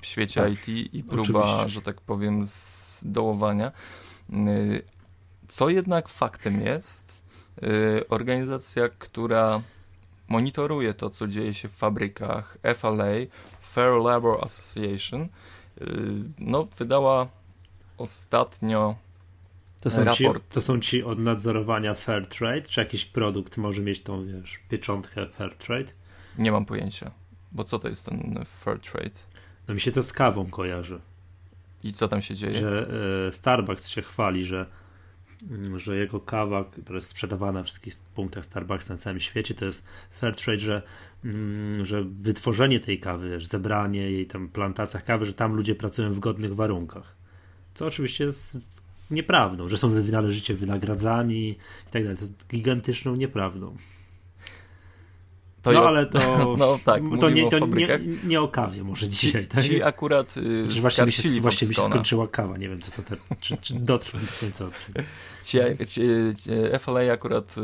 w świecie tak, IT i próba, oczywiście. że tak powiem, zdołowania. Y, co jednak faktem jest, organizacja, która monitoruje to, co dzieje się w fabrykach, FLA, Fair Labor Association, no, wydała ostatnio to są, ci, to są ci od nadzorowania fair trade? Czy jakiś produkt może mieć tą, wiesz, pieczątkę fair trade? Nie mam pojęcia. Bo co to jest ten fair trade? No mi się to z kawą kojarzy. I co tam się dzieje? Że y, Starbucks się chwali, że, y, że jego kawa, która jest sprzedawana w wszystkich punktach Starbucks na całym świecie, to jest fair trade, że, y, że wytworzenie tej kawy, zebranie jej tam plantacjach kawy, że tam ludzie pracują w godnych warunkach. Co oczywiście jest nieprawdą, że są należycie wynagradzani i tak dalej. To jest gigantyczną nieprawdą. To no ale to, <laughs> no, tak, to, nie, to nie, nie, o kawie może dzisiaj. Tak? Ci akurat yy, znaczy, właśnie, mi się, właśnie mi się skończyła kawa, nie wiem co to, te, czy, czy dotrwa do końca odcinka. Ci, ci, FLA akurat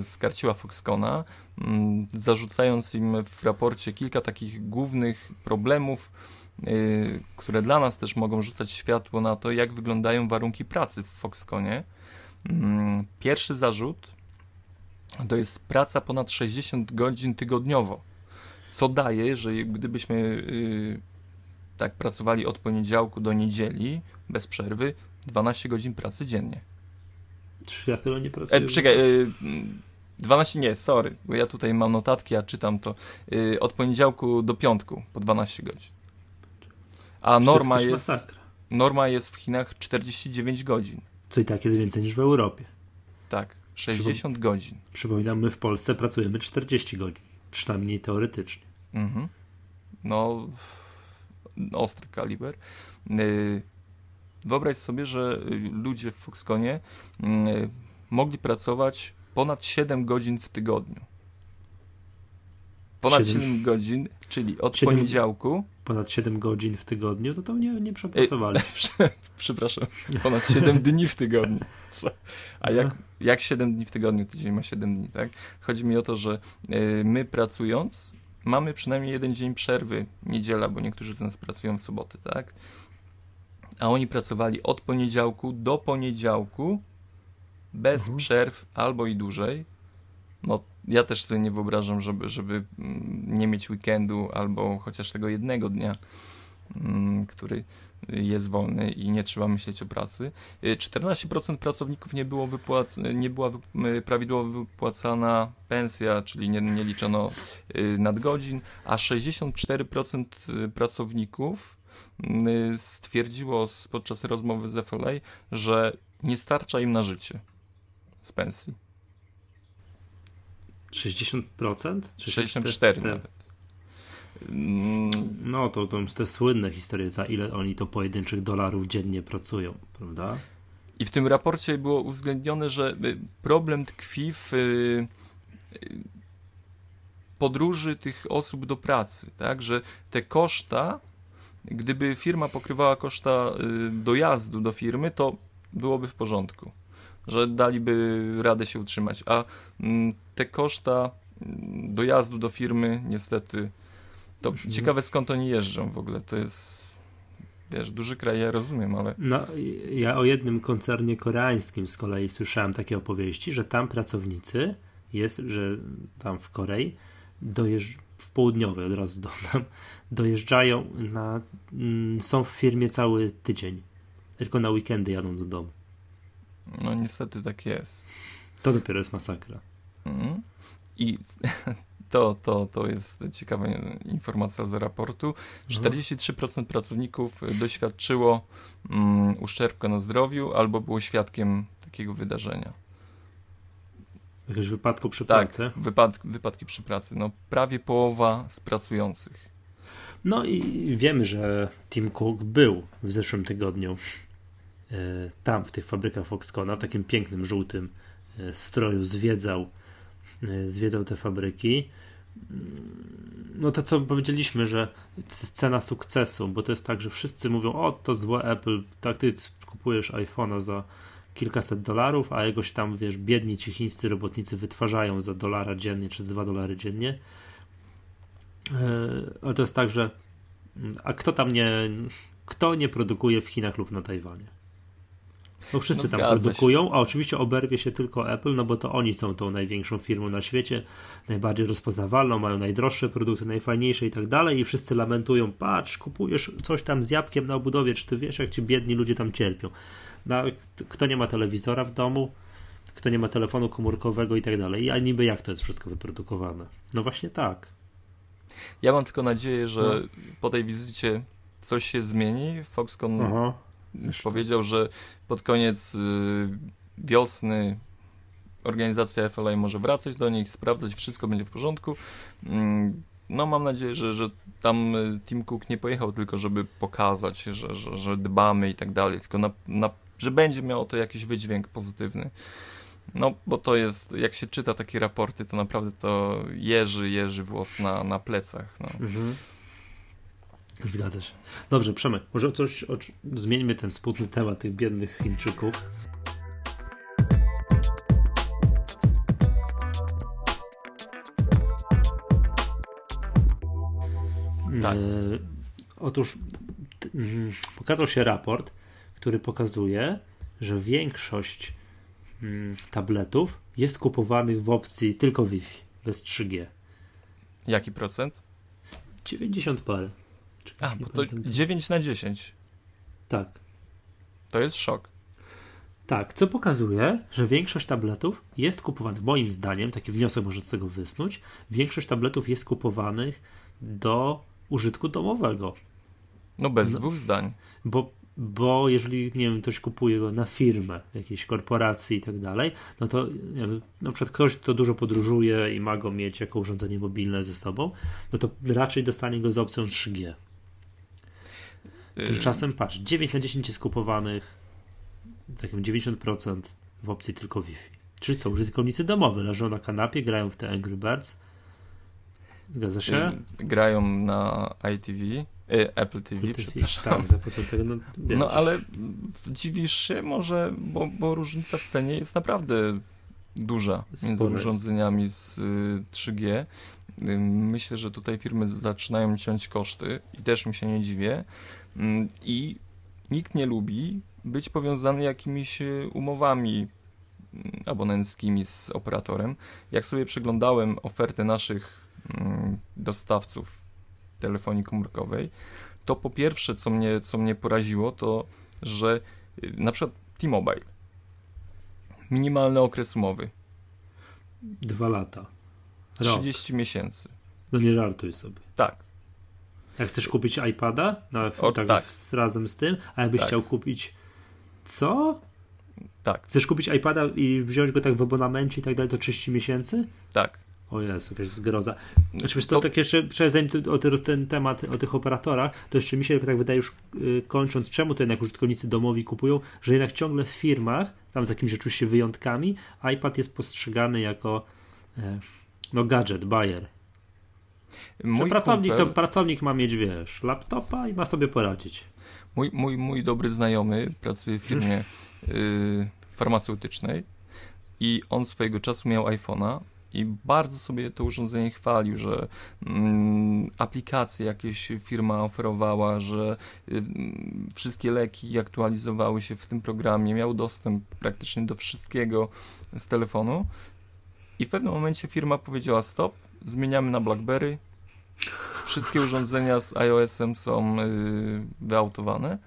y, skarciła Foxcona, y, zarzucając im w raporcie kilka takich głównych problemów, Y, które dla nas też mogą rzucać światło na to, jak wyglądają warunki pracy w Foxconnie. Mm, pierwszy zarzut to jest praca ponad 60 godzin tygodniowo, co daje, że gdybyśmy y, tak pracowali od poniedziałku do niedzieli bez przerwy, 12 godzin pracy dziennie. Czy ja tyle nie pracuję? E, czekaj, 12 nie, sorry, bo ja tutaj mam notatki, a czytam to. Y, od poniedziałku do piątku po 12 godzin. A norma jest, masakra. norma jest w Chinach 49 godzin. Co i tak jest więcej niż w Europie. Tak, 60 godzin. Przypominam, my w Polsce pracujemy 40 godzin, przynajmniej teoretycznie. Mhm. No, ostry kaliber. Y, wyobraź sobie, że ludzie w Foxconnie y, mogli pracować ponad 7 godzin w tygodniu. Ponad 7, 7 godzin, czyli od 7, poniedziałku. Ponad 7 godzin w tygodniu, no to nie, nie przepracowali. <laughs> Przepraszam, ponad 7 dni w tygodniu. Co? A jak, jak 7 dni w tygodniu, tydzień ma 7 dni, tak? Chodzi mi o to, że y, my pracując, mamy przynajmniej jeden dzień przerwy, niedziela, bo niektórzy z nas pracują w soboty, tak? A oni pracowali od poniedziałku do poniedziałku, bez mhm. przerw albo i dłużej. No ja też sobie nie wyobrażam, żeby, żeby mm, nie mieć weekendu albo chociaż tego jednego dnia, mm, który jest wolny i nie trzeba myśleć o pracy. 14% y, pracowników nie, było wypłac- nie była y, prawidłowo wypłacana pensja, czyli nie, nie liczono y, nadgodzin, a 64% pracowników stwierdziło podczas rozmowy z FLA, że nie starcza im na życie z pensji. 60%? 64 te, te, nawet. No to, to te słynne historie, za ile oni to pojedynczych dolarów dziennie pracują, prawda? I w tym raporcie było uwzględnione, że y, problem tkwi w y, y, podróży tych osób do pracy, tak, że te koszta, gdyby firma pokrywała koszta dojazdu do firmy, to byłoby w porządku że daliby radę się utrzymać. A mm, te koszta mm, dojazdu do firmy, niestety, to mhm. ciekawe skąd oni jeżdżą w ogóle. To jest, wiesz, duży kraj, ja rozumiem, ale. No, ja o jednym koncernie koreańskim z kolei słyszałem takie opowieści, że tam pracownicy jest, że tam w Korei dojeżdż w południowej od razu dodam, dojeżdżają na, mm, są w firmie cały tydzień. Tylko na weekendy jadą do domu. No niestety tak jest. To dopiero jest masakra. Mhm. I <laughs> to, to, to jest ciekawa informacja z raportu. 43% mhm. pracowników doświadczyło um, uszczerbku na zdrowiu albo było świadkiem takiego wydarzenia. Jakiegoś wypadku przy tak, pracy? Wypad, wypadki przy pracy. No, prawie połowa z pracujących. No i wiemy, że Tim Cook był w zeszłym tygodniu tam w tych fabrykach Foxcona, w takim pięknym żółtym e, stroju zwiedzał, e, zwiedzał te fabryki. no to co powiedzieliśmy, że cena sukcesu, bo to jest tak, że wszyscy mówią, o to złe Apple, tak ty kupujesz iPhone'a za kilkaset dolarów, a jakoś tam, wiesz, biedni ci chińscy robotnicy wytwarzają za dolara dziennie, czy dwa dolary dziennie. E, ale to jest tak, że a kto tam nie, kto nie produkuje w Chinach lub na Tajwanie? No wszyscy no, tam produkują, się. a oczywiście oberwie się tylko Apple, no bo to oni są tą największą firmą na świecie, najbardziej rozpoznawalną, mają najdroższe produkty, najfajniejsze i tak dalej i wszyscy lamentują, patrz, kupujesz coś tam z jabłkiem na obudowie, czy ty wiesz, jak ci biedni ludzie tam cierpią. No, kto nie ma telewizora w domu, kto nie ma telefonu komórkowego i tak dalej. A niby jak to jest wszystko wyprodukowane? No właśnie tak. Ja mam tylko nadzieję, że no. po tej wizycie coś się zmieni. Foxconn Aha. Powiedział, że pod koniec y, wiosny organizacja FLA może wracać do nich, sprawdzać, wszystko będzie w porządku. Mm, no mam nadzieję, że, że tam y, Tim Cook nie pojechał tylko, żeby pokazać, że, że, że dbamy i tak dalej, tylko na, na, że będzie miało to jakiś wydźwięk pozytywny. No, bo to jest, jak się czyta takie raporty, to naprawdę to jeży, jeży włos na, na plecach. No. Mhm. Zgadza się. Dobrze, Przemek, może coś, o, zmieńmy ten smutny temat tych biednych Chińczyków. Tak. E, otóż mm, pokazał się raport, który pokazuje, że większość mm, tabletów jest kupowanych w opcji tylko Wi-Fi, bez 3G. Jaki procent? 90 parę. A, bo to 9 na 10. Tak. To jest szok. Tak, co pokazuje, że większość tabletów jest kupowanych, moim zdaniem, taki wniosek może z tego wysnuć, większość tabletów jest kupowanych do użytku domowego. No bez no, dwóch zdań. Bo, bo jeżeli, nie wiem, ktoś kupuje go na firmę, jakiejś korporacji i tak dalej, no to wiem, na przykład ktoś, kto dużo podróżuje i ma go mieć jako urządzenie mobilne ze sobą, no to raczej dostanie go z opcją 3G. Tymczasem patrz, 9 na 10 jest kupowanych, takim 90% w opcji tylko Wi-Fi. Czyli co, użytkownicy domowi leżą na kanapie, grają w te Angry Birds. Zgadza się? Grają na ITV, e, Apple TV, Apple przepraszam. Tak, za. No, no ale dziwisz się może, bo, bo różnica w cenie jest naprawdę duża między urządzeniami z 3G. Y, myślę, że tutaj firmy zaczynają ciąć koszty i też mi się nie dziwię. Mm, I nikt nie lubi być powiązany jakimiś y, umowami mm, abonenckimi z operatorem. Jak sobie przeglądałem oferty naszych mm, dostawców telefonii komórkowej, to po pierwsze, co mnie, co mnie poraziło, to że y, na przykład T-Mobile minimalny okres umowy. Dwa lata. Rok. 30 miesięcy. No nie żartuj sobie. Tak. Jak chcesz kupić iPada, no, o, tak, tak. Z, razem z tym, a jakbyś tak. chciał kupić co? Tak. Chcesz kupić iPada i wziąć go tak w abonamencie i tak dalej, to 30 miesięcy? Tak. O jest, jakaś zgroza. Znaczy, co, to... tak jeszcze, zanim o ten temat, o tych operatorach, to jeszcze mi się tak wydaje już yy, kończąc, czemu to jednak użytkownicy domowi kupują, że jednak ciągle w firmach, tam z jakimiś rzeczywiście wyjątkami, iPad jest postrzegany jako yy, no gadżet, buyer. Mój pracownik kumpel... to pracownik ma mieć, wiesz, laptopa i ma sobie poradzić. Mój, mój, mój dobry znajomy pracuje w firmie yy, <laughs> farmaceutycznej i on swojego czasu miał iPhone'a i bardzo sobie to urządzenie chwalił, że mm, aplikacje jakieś firma oferowała, że y, wszystkie leki aktualizowały się w tym programie, miał dostęp praktycznie do wszystkiego z telefonu. I w pewnym momencie firma powiedziała stop, zmieniamy na BlackBerry. Wszystkie urządzenia z iOS-em są y, wyautowane.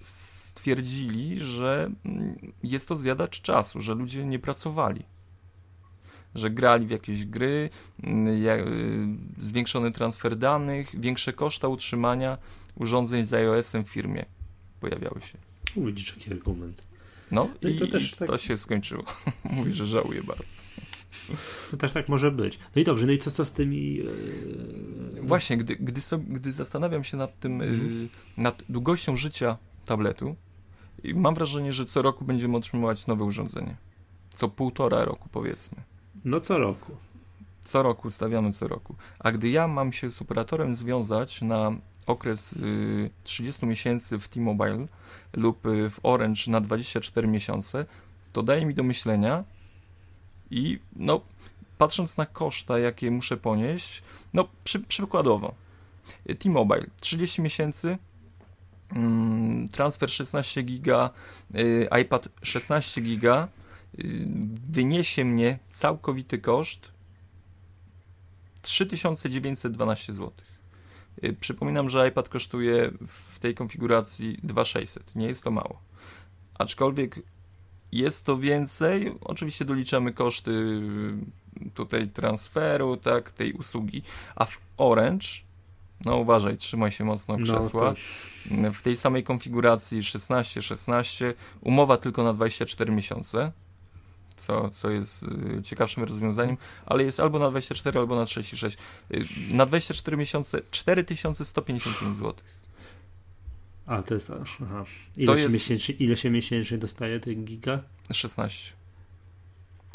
Stwierdzili, że mm, jest to zjadacz czasu, że ludzie nie pracowali że grali w jakieś gry, mm, y, zwiększony transfer danych, większe koszta utrzymania urządzeń z iOS-em w firmie pojawiały się. Widzisz, jaki argument. No, i, to, też tak... to się skończyło. <laughs> Mówi, że żałuje bardzo. No też tak może być. No i dobrze, no i co, co z tymi... Yy... Właśnie, gdy, gdy, sobie, gdy zastanawiam się nad tym, yy, nad długością życia tabletu, mam wrażenie, że co roku będziemy otrzymywać nowe urządzenie. Co półtora roku powiedzmy. No co roku. co roku, stawiamy co roku. A gdy ja mam się z operatorem związać na okres y, 30 miesięcy w T-Mobile lub y, w Orange na 24 miesiące, to daje mi do myślenia i no, patrząc na koszta, jakie muszę ponieść, no przy, przykładowo T-Mobile 30 miesięcy, mm, transfer 16 giga, y, iPad 16 giga, y, wyniesie mnie całkowity koszt 3912 zł. Y, przypominam, że iPad kosztuje w tej konfiguracji 2600. Nie jest to mało. Aczkolwiek jest to więcej. Oczywiście doliczamy koszty y, tutaj transferu, tak, tej usługi. A w Orange, no uważaj, trzymaj się mocno no, krzesła. No, w tej samej konfiguracji 16-16, umowa tylko na 24 miesiące co, co jest y, ciekawszym rozwiązaniem, ale jest albo na 24, albo na 36. Y, na 24 miesiące 4155 zł. A, to jest. Aha. Ile, to się jest... Miesięcznie, ile się miesięcznie dostaje tych giga? 16.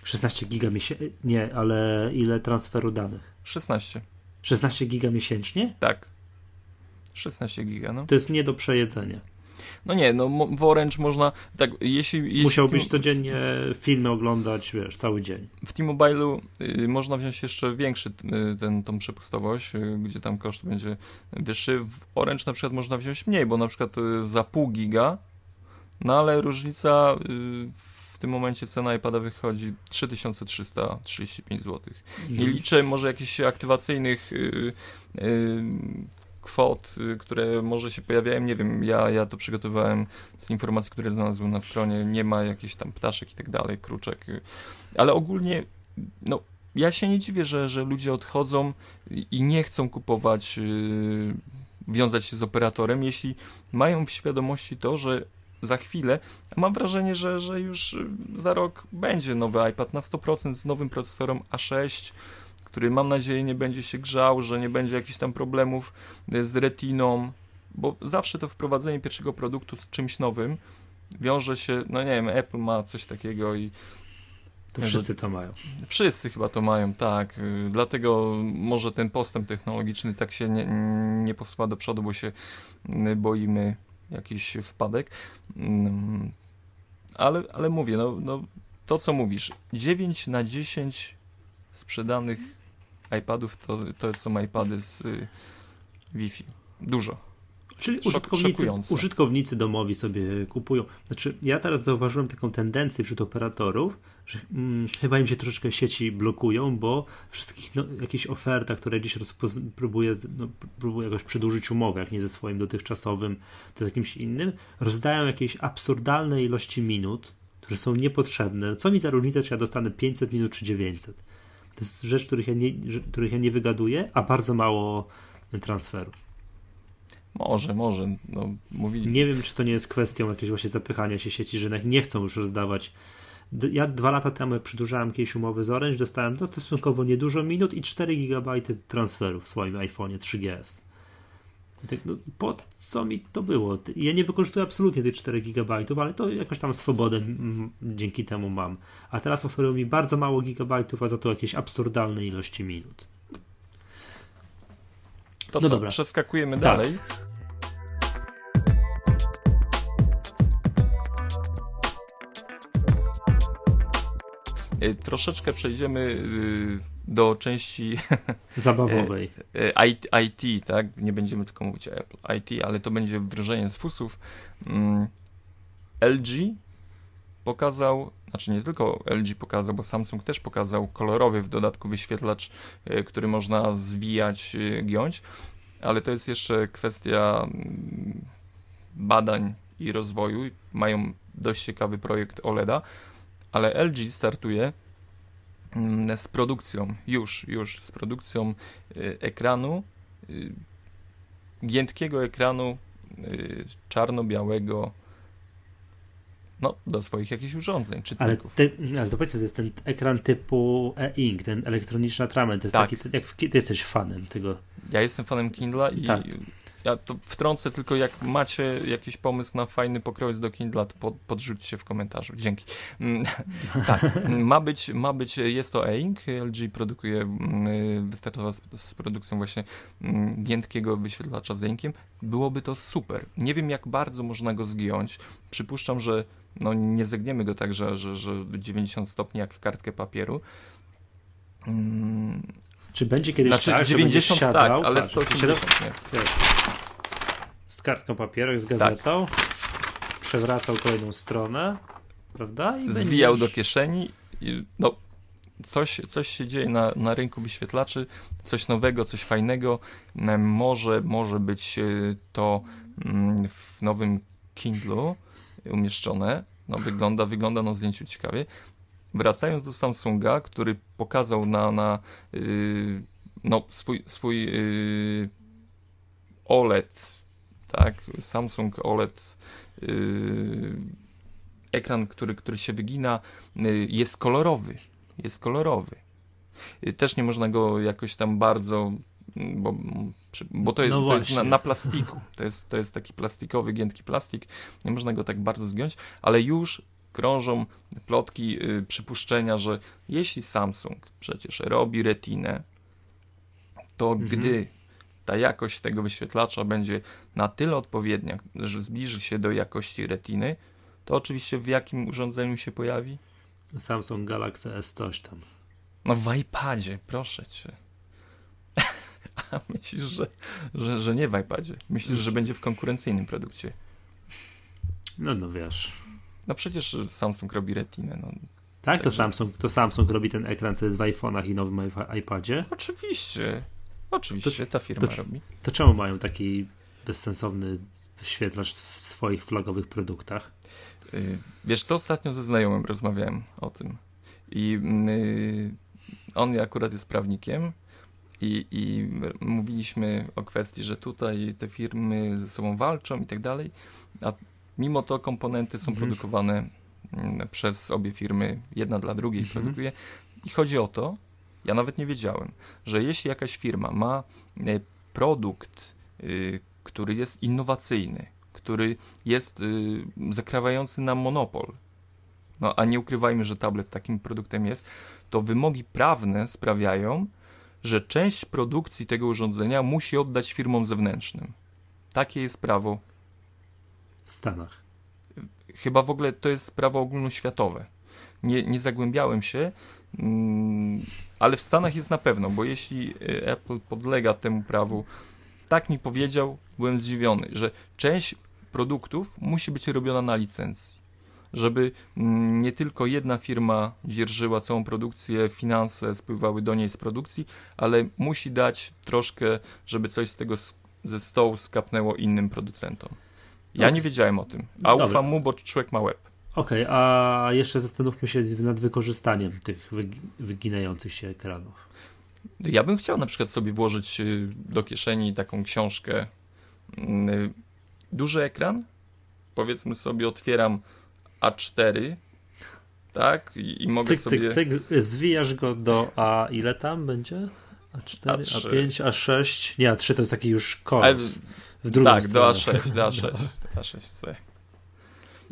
16 giga miesięcznie? Nie, ale ile transferu danych? 16. 16 giga miesięcznie? Tak. 16 giga, no. To jest nie do przejedzenia. No nie, no w Orange można, tak, jeśli... jeśli Musiałbyś codziennie filmy oglądać, wiesz, cały dzień. W T-Mobile'u y, można wziąć jeszcze większy y, ten, tą przepustowość, y, gdzie tam koszt będzie wyższy. W Orange na przykład można wziąć mniej, bo na przykład y, za pół giga, no ale różnica y, w tym momencie cena iPada wychodzi 3335 zł. Nie liczę może jakichś aktywacyjnych y, kwot, y, które może się pojawiają, nie wiem, ja, ja to przygotowałem z informacji, które znalazłem na stronie, nie ma jakichś tam ptaszek i tak dalej, kruczek, y, ale ogólnie, no, ja się nie dziwię, że, że ludzie odchodzą i nie chcą kupować, yy, wiązać się z operatorem, jeśli mają w świadomości to, że za chwilę, mam wrażenie, że, że już za rok będzie nowy iPad na 100% z nowym procesorem A6, który mam nadzieję nie będzie się grzał, że nie będzie jakichś tam problemów e, z retiną, bo zawsze to wprowadzenie pierwszego produktu z czymś nowym wiąże się, no nie wiem, Apple ma coś takiego i to wszyscy to mają. Wszyscy chyba to mają, tak. E, dlatego może ten postęp technologiczny tak się nie, nie posuwa do przodu, bo się boimy jakiś wpadek. Mm, ale, ale mówię, no, no to co mówisz, 9 na 10 sprzedanych iPadów to, to są iPady z y, Wi-Fi. Dużo. Czyli użytkownicy, użytkownicy domowi sobie kupują. Znaczy, ja teraz zauważyłem taką tendencję wśród operatorów, że mm, chyba im się troszeczkę sieci blokują, bo wszystkich no, jakichś ofertach, które dziś próbuje, no, próbuje jakoś przedłużyć umowę, jak nie ze swoim dotychczasowym, to z jakimś innym, rozdają jakieś absurdalne ilości minut, które są niepotrzebne. Co mi za różnicę, czy ja dostanę 500 minut, czy 900? To jest rzecz, których ja nie, których ja nie wygaduję, a bardzo mało transferu. Może, może. No, mówili... Nie wiem, czy to nie jest kwestią jakiegoś właśnie zapychania się sieci, że nie chcą już rozdawać. Ja dwa lata temu przedłużałem jakieś umowy z Orange, dostałem to stosunkowo niedużo minut i 4 GB transferu w swoim iPhone'ie 3GS. Tak, no, po co mi to było? Ja nie wykorzystuję absolutnie tych 4 GB, ale to jakoś tam swobodę dzięki temu mam. A teraz oferują mi bardzo mało gigabajtów, a za to jakieś absurdalne ilości minut. To no co, dobra. przeskakujemy tak. dalej. Y, troszeczkę przejdziemy y, do części <laughs> zabawowej. IT, IT, tak? Nie będziemy tylko mówić Apple. IT, ale to będzie wdrożenie z fusów. Mm, LG pokazał, znaczy nie tylko LG pokazał, bo Samsung też pokazał kolorowy w dodatku wyświetlacz, y, który można zwijać, giąć, ale to jest jeszcze kwestia mm, badań i rozwoju. Mają dość ciekawy projekt OLEDa ale LG startuje z produkcją, już, już z produkcją y, ekranu, y, giętkiego ekranu y, czarno-białego no, do swoich jakichś urządzeń, czytników. Ale, te, ale to powiedzmy, to jest ten ekran typu e-ink, ten elektroniczny atrament, to jest tak. taki, jak ty jesteś fanem tego. Ja jestem fanem Kindla i tak. Ja to wtrącę tylko, jak macie jakiś pomysł na fajny pokrowiec do Kindle, to pod, podrzućcie w komentarzu. Dzięki. Mm, <laughs> tak, ma być, ma być, jest to e-ink. LG produkuje, mm, wystartował z produkcją właśnie mm, giętkiego wyświetlacza z e-inkiem. Byłoby to super. Nie wiem, jak bardzo można go zgiąć. Przypuszczam, że no, nie zegniemy go tak, że, że, że 90 stopni jak kartkę papieru. Czy będzie kiedyś znaczy, tak, 90 że siadał, tak, ale 180 nie. Wiesz, z kartką papieru, z gazetą, tak. przewracał kolejną stronę, prawda? I Zwijał będziesz... do kieszeni i no, coś, coś się dzieje na, na rynku wyświetlaczy, coś nowego, coś fajnego. Może, może być e, to mm, w nowym Kindlu umieszczone. No, wygląda, wygląda na zdjęciu ciekawie. Wracając do Samsunga, który pokazał na, na yy, no, swój, swój yy, OLED, tak, Samsung OLED, yy, ekran, który, który się wygina, yy, jest kolorowy, jest kolorowy. Yy, też nie można go jakoś tam bardzo bo, bo to jest, no to jest na, na, plastiku. To jest, to jest taki plastikowy, giętki plastik. Nie można go tak bardzo zgiąć, ale już krążą plotki, yy, przypuszczenia, że jeśli Samsung przecież robi retinę, to mhm. gdy ta jakość tego wyświetlacza będzie na tyle odpowiednia, że zbliży się do jakości retiny, to oczywiście w jakim urządzeniu się pojawi? Samsung Galaxy S coś tam. No w iPadzie, proszę cię. <laughs> A myślisz, że, że, że nie w iPadzie? Myślisz, że będzie w konkurencyjnym produkcie? No, no wiesz. No przecież Samsung robi retinę. No. Tak, to Samsung, to Samsung robi ten ekran, co jest w iPhone'ach i nowym iPadzie? Oczywiście. Oczywiście, to, ta firma to, robi. To czemu mają taki bezsensowny wyświetlacz w swoich flagowych produktach? Yy, wiesz co, ostatnio ze znajomym rozmawiałem o tym. I yy, on akurat jest prawnikiem i, i mówiliśmy o kwestii, że tutaj te firmy ze sobą walczą i tak dalej, a mimo to komponenty są mhm. produkowane mm, przez obie firmy, jedna dla drugiej mhm. produkuje. I chodzi o to, ja nawet nie wiedziałem, że jeśli jakaś firma ma e, produkt, y, który jest innowacyjny, który jest y, zakrawający na monopol, no a nie ukrywajmy, że tablet takim produktem jest, to wymogi prawne sprawiają, że część produkcji tego urządzenia musi oddać firmom zewnętrznym. Takie jest prawo w Stanach. Chyba w ogóle to jest prawo ogólnoświatowe. Nie, nie zagłębiałem się, mm, ale w Stanach jest na pewno, bo jeśli e, Apple podlega temu prawu, tak mi powiedział, byłem zdziwiony, że część produktów musi być robiona na licencji. Żeby mm, nie tylko jedna firma dzierżyła całą produkcję, finanse spływały do niej z produkcji, ale musi dać troszkę, żeby coś z tego ze stołu skapnęło innym producentom. Ja nie wiedziałem o tym, a Dobra. ufam mu, bo człowiek ma łeb. Okej, okay, a jeszcze zastanówmy się nad wykorzystaniem tych wyginających się ekranów. Ja bym chciał na przykład sobie włożyć y, do kieszeni taką książkę. Mm, duży ekran, powiedzmy sobie, otwieram A4, tak? I, i mogę cyk, sobie. Cyk, cyk, zwijasz go do A ile tam będzie? A4, A3. A5, A6. Nie, A3 to jest taki już kurs. W drugą tak, stronę. do A6, do A6. A6 sobie.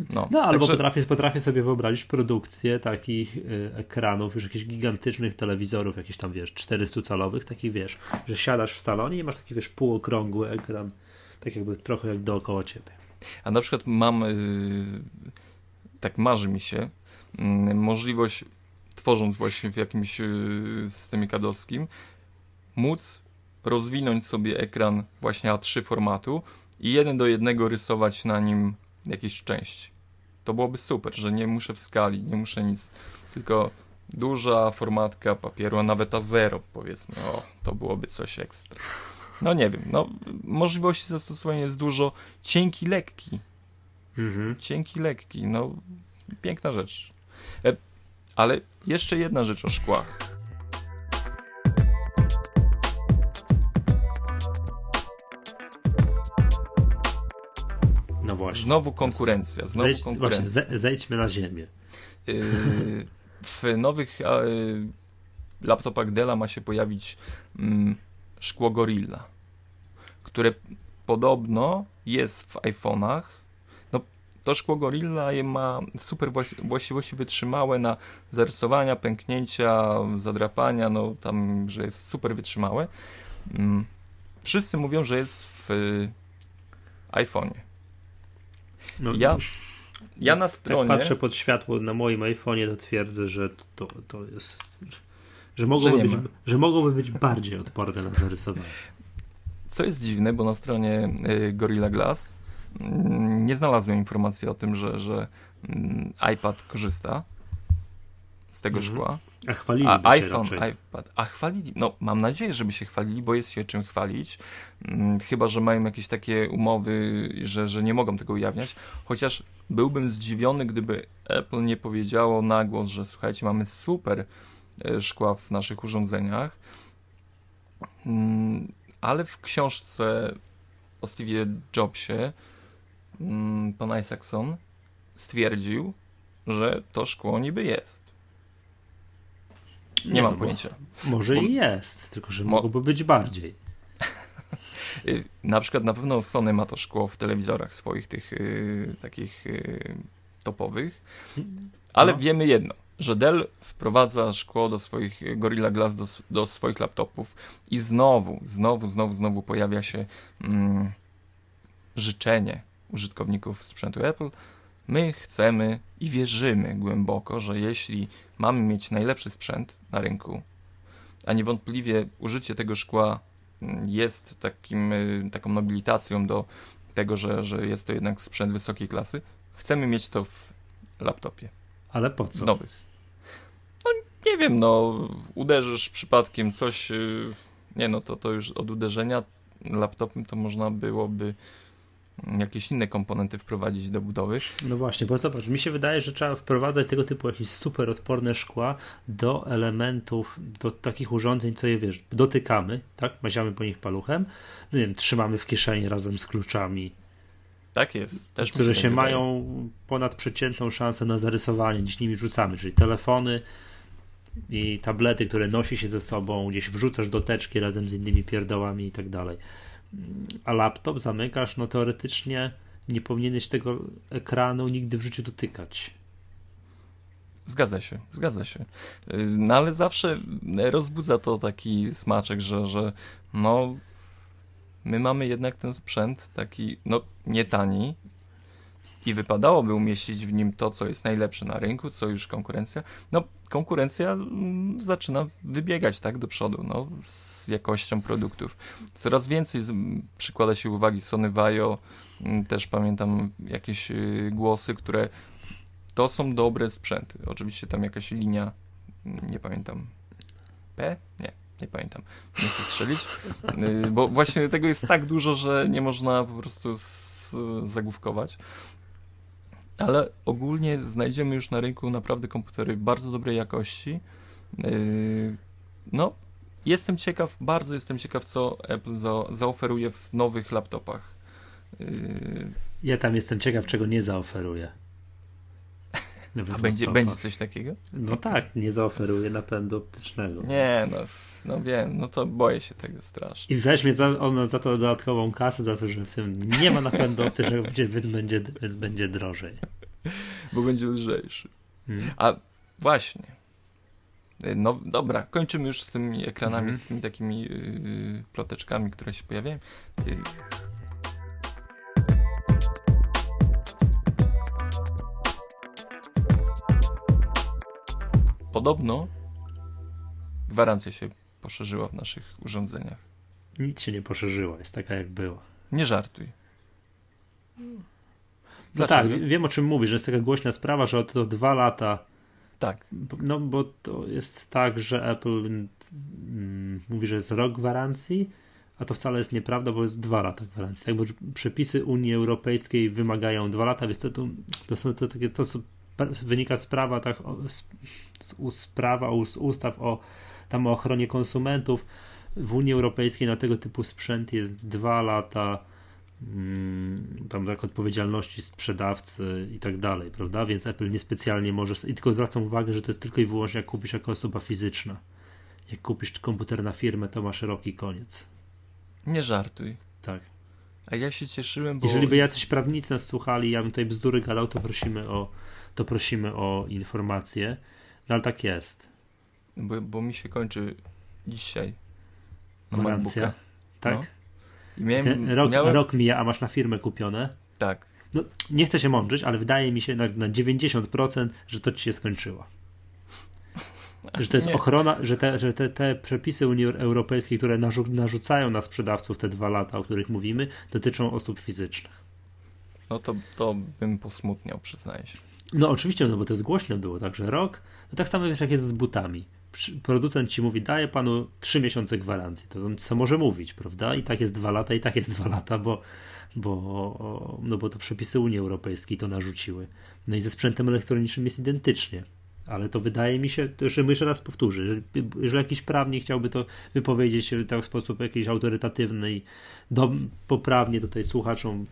No, no albo także... potrafię, potrafię sobie wyobrazić produkcję takich y, ekranów, już jakichś gigantycznych telewizorów, jakichś tam wiesz, 400-calowych, takich wiesz, że siadasz w salonie i masz taki wiesz, półokrągły ekran, tak jakby trochę jak dookoła ciebie. A na przykład mam, y, tak marzy mi się, y, możliwość, tworząc właśnie w jakimś y, systemie kadowskim, móc rozwinąć sobie ekran właśnie A3 formatu i jeden do jednego rysować na nim jakieś części. To byłoby super, że nie muszę w skali, nie muszę nic, tylko duża formatka papieru, a nawet A0 powiedzmy, o, to byłoby coś ekstra. No nie wiem, no możliwości zastosowania jest dużo. Cienki, lekki. Mhm. Cienki, lekki, no piękna rzecz. E, ale jeszcze jedna rzecz o szkłach. Właśnie. Znowu konkurencja. Znowu Zejdź, konkurencja. Właśnie, zejdźmy na ziemię. Yy, w nowych yy, laptopach Della ma się pojawić yy, szkło Gorilla, które podobno jest w iPhone'ach. No, to szkło Gorilla ma super właściwości wytrzymałe na zarysowania, pęknięcia, zadrapania, no tam, że jest super wytrzymałe. Mm. Wszyscy mówią, że jest w iPhone'ie. No, ja, ja na stronie... Tak patrzę pod światło na moim iPhone'ie, to twierdzę, że to, to jest... Że mogłoby, że, być, że mogłoby być bardziej odporne na zarysowanie. Co jest dziwne, bo na stronie y, Gorilla Glass mm, nie znalazłem informacji o tym, że, że mm, iPad korzysta z tego mhm. szkła. A chwalili A iPhone, iPad. A chwalili. No, mam nadzieję, żeby się chwalili, bo jest się czym chwalić. Hmm, chyba, że mają jakieś takie umowy, że, że nie mogą tego ujawniać. Chociaż byłbym zdziwiony, gdyby Apple nie powiedziało na głos, że słuchajcie, mamy super e, szkła w naszych urządzeniach. Hmm, ale w książce o Steve'ie Jobsie hmm, pan Isaacson stwierdził, że to szkło niby jest. Nie, nie mam pojęcia. Może Bo... i jest, tylko że Mo... mogłoby być bardziej. <laughs> Y, na przykład na pewno Sony ma to szkło w telewizorach swoich tych yy, takich yy, topowych, ale no. wiemy jedno, że Dell wprowadza szkło do swoich Gorilla Glass do, do swoich laptopów i znowu, znowu, znowu, znowu pojawia się mm, życzenie użytkowników sprzętu Apple. My chcemy i wierzymy głęboko, że jeśli mamy mieć najlepszy sprzęt na rynku, a niewątpliwie użycie tego szkła mm, jest takim, y, taką nobilitacją do tego, że, że jest to jednak sprzęt wysokiej klasy, chcemy mieć to w laptopie. Ale po co? Nowych. No nie wiem, no uderzysz przypadkiem coś, y, nie no to, to już od uderzenia laptopem to można byłoby jakieś inne komponenty wprowadzić do budowy. No właśnie, bo zobacz, mi się wydaje, że trzeba wprowadzać tego typu jakieś super odporne szkła do elementów, do takich urządzeń, co je wiesz, dotykamy, tak, maziamy po nich paluchem, no nie wiem, trzymamy w kieszeni razem z kluczami. Tak jest. Też które się mają ponad przeciętną szansę na zarysowanie, gdzieś nimi rzucamy, czyli telefony i tablety, które nosi się ze sobą, gdzieś wrzucasz do teczki razem z innymi pierdołami i tak dalej a laptop zamykasz, no teoretycznie nie powinieneś tego ekranu nigdy w życiu dotykać. Zgadza się, zgadza się. No ale zawsze rozbudza to taki smaczek, że, że no my mamy jednak ten sprzęt taki, no nie tani, i wypadałoby umieścić w nim to, co jest najlepsze na rynku, co już konkurencja. No, konkurencja mm, zaczyna wybiegać tak do przodu no, z jakością produktów. Coraz więcej przykłada się uwagi Sony Vaio, mm, też pamiętam jakieś y, głosy, które to są dobre sprzęty. Oczywiście tam jakaś linia, mm, nie pamiętam, P? Nie, nie pamiętam. Nie chcę strzelić, y, bo właśnie tego jest tak dużo, że nie można po prostu zagłówkować ale ogólnie znajdziemy już na rynku naprawdę komputery bardzo dobrej jakości. Yy, no, jestem ciekaw, bardzo jestem ciekaw, co Apple za, zaoferuje w nowych laptopach. Yy, ja tam jestem ciekaw, czego nie zaoferuje. A będzie, będzie coś takiego? No tak, nie zaoferuje napędu optycznego. Nie, no, no wiem, no to boję się tego strasznie. I weźmie za, za to dodatkową kasę, za to, że w tym nie ma napędu <laughs> optycznego, więc będzie, więc będzie drożej. Bo będzie lżejszy. Hmm. A właśnie. No dobra, kończymy już z tymi ekranami, hmm. z tymi takimi yy, ploteczkami, które się pojawiają. Yy. Podobno gwarancja się poszerzyła w naszych urządzeniach. Nic się nie poszerzyła, jest taka jak była. Nie żartuj. No tak, wiem o czym mówisz, że jest taka głośna sprawa, że to dwa lata. Tak. No bo to jest tak, że Apple mm, mówi, że jest rok gwarancji, a to wcale jest nieprawda, bo jest dwa lata gwarancji. Tak, bo przepisy Unii Europejskiej wymagają dwa lata, więc to, to, to są to takie, to co wynika z prawa, tak, z, z, prawa, z ustaw o tam o ochronie konsumentów. W Unii Europejskiej na tego typu sprzęt jest dwa lata mm, tam tak odpowiedzialności sprzedawcy i tak dalej, prawda? Więc Apple niespecjalnie może i tylko zwracam uwagę, że to jest tylko i wyłącznie jak kupisz jako osoba fizyczna. Jak kupisz komputer na firmę, to ma szeroki koniec. Nie żartuj. Tak. A ja się cieszyłem, bo... Jeżeli by jacyś prawnicy nas słuchali, ja bym tutaj bzdury gadał, to prosimy o, to prosimy o informację. No ale tak jest. Bo, bo mi się kończy dzisiaj. Gwarancja. Tak? No. I miałem, rok, miałem... rok mija, a masz na firmę kupione. Tak. No, nie chcę się mądrzyć, ale wydaje mi się na, na 90%, że to ci się skończyło. <laughs> Że to jest nie. ochrona, że, te, że te, te przepisy Unii Europejskiej, które narzu, narzucają na sprzedawców te dwa lata, o których mówimy, dotyczą osób fizycznych. No to, to bym posmutniał, przyznaję się. No oczywiście, no bo to jest głośne było, także rok. No tak samo jest jak jest z butami. Producent ci mówi, daje panu trzy miesiące gwarancji. To on co może mówić, prawda? I tak jest dwa lata, i tak jest dwa lata, bo, bo, no bo to przepisy Unii Europejskiej to narzuciły. No i ze sprzętem elektronicznym jest identycznie. Ale to wydaje mi się, to jeszcze, jeszcze raz powtórzę, że jeżeli jakiś prawnik chciałby to wypowiedzieć w tak sposób jakiś autorytatywny i do, poprawnie tutaj słuchaczom,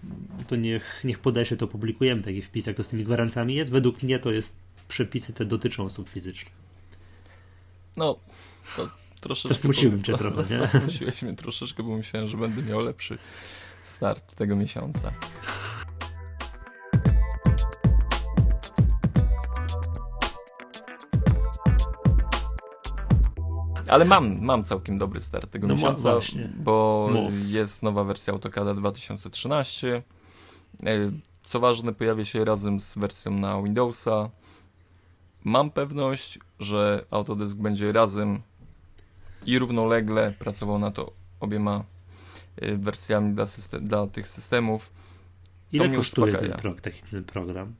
to niech, niech podesie, to publikujemy taki wpis, jak to z tymi gwarancjami jest. Według mnie to jest, przepisy te dotyczą osób fizycznych. No, to troszeczkę... Zasmuciłem cię trochę, nie? <laughs> Zasmuciłeś mnie troszeczkę, bo myślałem, że będę miał lepszy start tego miesiąca. Ale mam, mam całkiem dobry start tego no miesiąca, bo Mów. jest nowa wersja AutoCAD 2013. E, co ważne, pojawia się razem z wersją na Windowsa. Mam pewność, że Autodesk będzie razem i równolegle pracował na to obiema e, wersjami dla, system, dla tych systemów. Ile to kosztuje ten, pro, ten program?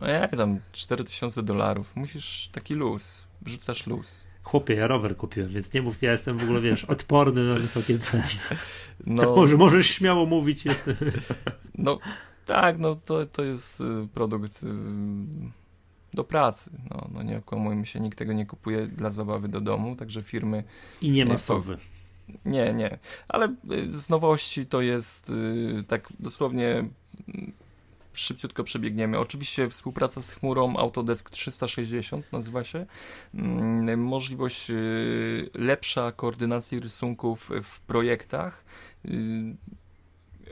No ja tam 4000 dolarów. Musisz taki luz, wrzucasz luz. Chłopie, ja rower kupiłem, więc nie mów, ja jestem w ogóle, wiesz, odporny na wysokie ceny. <laughs> No, Może, możesz śmiało mówić, jestem. <laughs> No tak, no to, to jest y, produkt y, do pracy. No, no nie okłamujmy się, nikt tego nie kupuje dla zabawy do domu, także firmy... I nie masowy. Nie, nie. Ale y, z nowości to jest tak dosłownie szybciutko przebiegniemy. Oczywiście współpraca z chmurą Autodesk 360 nazywa się. Mm, możliwość y, lepsza koordynacji rysunków w projektach. Y,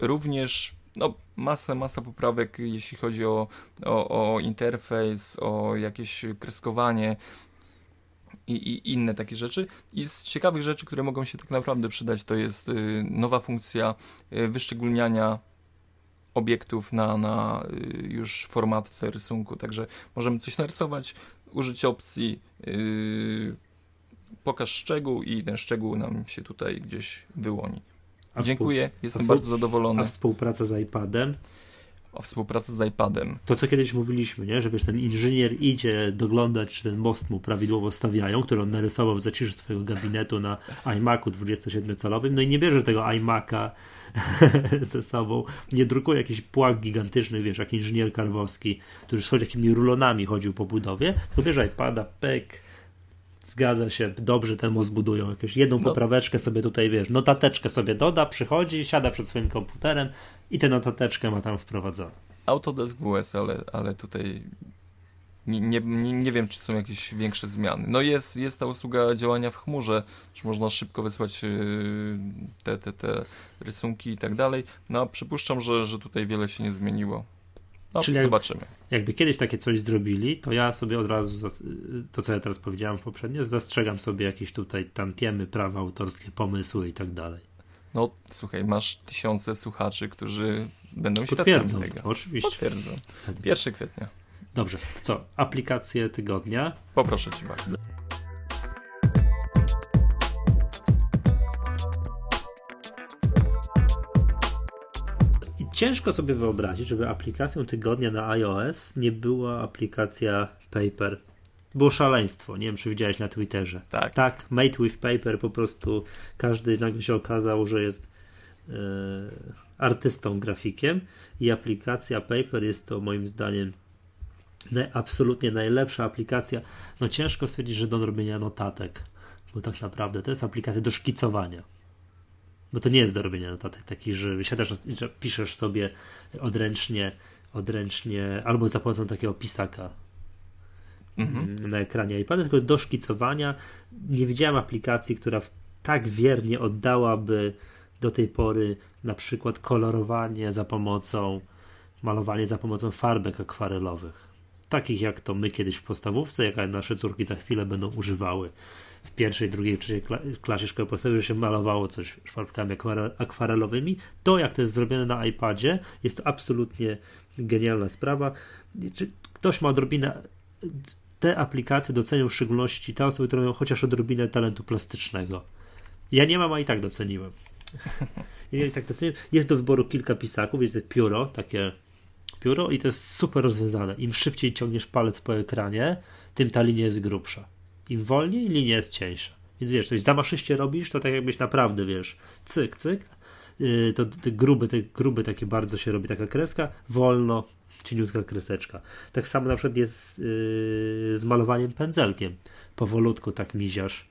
również no, masa, masa poprawek, jeśli chodzi o, o, o interfejs, o jakieś kreskowanie. I, i, inne takie rzeczy. I z ciekawych rzeczy, które mogą się tak naprawdę przydać, to jest y, nowa funkcja wyszczególniania obiektów na, na y, już formatce rysunku, także możemy coś narysować, użyć opcji yy, pokaż szczegół i ten szczegół nam się tutaj gdzieś wyłoni. A Dziękuję, jestem bardzo zadowolony. A współpraca z iPadem? O współpracy z iPadem. To, co kiedyś mówiliśmy, nie? że wiesz, ten inżynier idzie doglądać, czy ten most mu prawidłowo stawiają, który on narysował w zaciszy swojego gabinetu na iMacu 27-calowym, no i nie bierze tego iMaca <laughs> ze sobą, nie drukuje jakichś płag gigantycznych, wiesz, jak inżynier Karwowski, który z jakimi rulonami chodził po budowie, tylko bierze iPada, pek, zgadza się, dobrze ten most budują, jakąś jedną no. popraweczkę sobie tutaj, wiesz, notateczkę sobie doda, przychodzi, siada przed swoim komputerem i tę notateczkę ma tam wprowadzoną. Autodesk WS, ale, ale tutaj nie, nie, nie wiem, czy są jakieś większe zmiany. No jest, jest ta usługa działania w chmurze, że można szybko wysłać y, te, te, te rysunki i tak dalej. No a przypuszczam, że, że tutaj wiele się nie zmieniło. No, Czyli zobaczymy. jakby kiedyś takie coś zrobili, to ja sobie od razu, to co ja teraz powiedziałem poprzednio, zastrzegam sobie jakieś tutaj tantiemy, prawa autorskie, pomysły i tak dalej. No słuchaj, masz tysiące słuchaczy, którzy będą Potwierdzą tego. Oczywiście. Potwierdzą. 1 kwietnia. Dobrze, to co? Aplikacje tygodnia. Poproszę Cię bardzo. Ciężko sobie wyobrazić, żeby aplikacją tygodnia na iOS nie była aplikacja Paper. Było szaleństwo. Nie wiem, czy widziałeś na Twitterze. Tak. Tak, Made with Paper po prostu każdy nagle się okazał, że jest yy, artystą, grafikiem i aplikacja Paper jest to moim zdaniem absolutnie najlepsza aplikacja. No ciężko stwierdzić, że do robienia notatek, bo tak naprawdę to jest aplikacja do szkicowania. Bo to nie jest do robienia notatek takich, że wysiadasz, że piszesz sobie odręcznie, odręcznie albo za pomocą takiego pisaka mhm. na ekranie iPada, tylko do szkicowania. Nie widziałem aplikacji, która tak wiernie oddałaby do tej pory na przykład kolorowanie za pomocą, malowanie za pomocą farbek akwarelowych. Takich jak to my kiedyś w podstawówce, jak nasze córki za chwilę będą używały w pierwszej, drugiej, trzeciej klasie szkoły podstawowej, że się malowało coś farbkami akwarelowymi. To, jak to jest zrobione na iPadzie, jest to absolutnie genialna sprawa. Czy ktoś ma odrobinę te aplikacje docenią w szczególności te osoby, które mają chociaż odrobinę talentu plastycznego. Ja nie mam, a i tak doceniłem. Ja i tak doceniłem. Jest do wyboru kilka pisaków, jest pióro, takie pióro i to jest super rozwiązane. Im szybciej ciągniesz palec po ekranie, tym ta linia jest grubsza. Im wolniej, linia jest cieńsza. Więc wiesz, coś zamaszyście robisz, to tak jakbyś naprawdę, wiesz, cyk, cyk, yy, to te grube, te grube takie bardzo się robi taka kreska, wolno, cieniutka kreseczka. Tak samo na przykład jest yy, z malowaniem pędzelkiem. Powolutku tak miziasz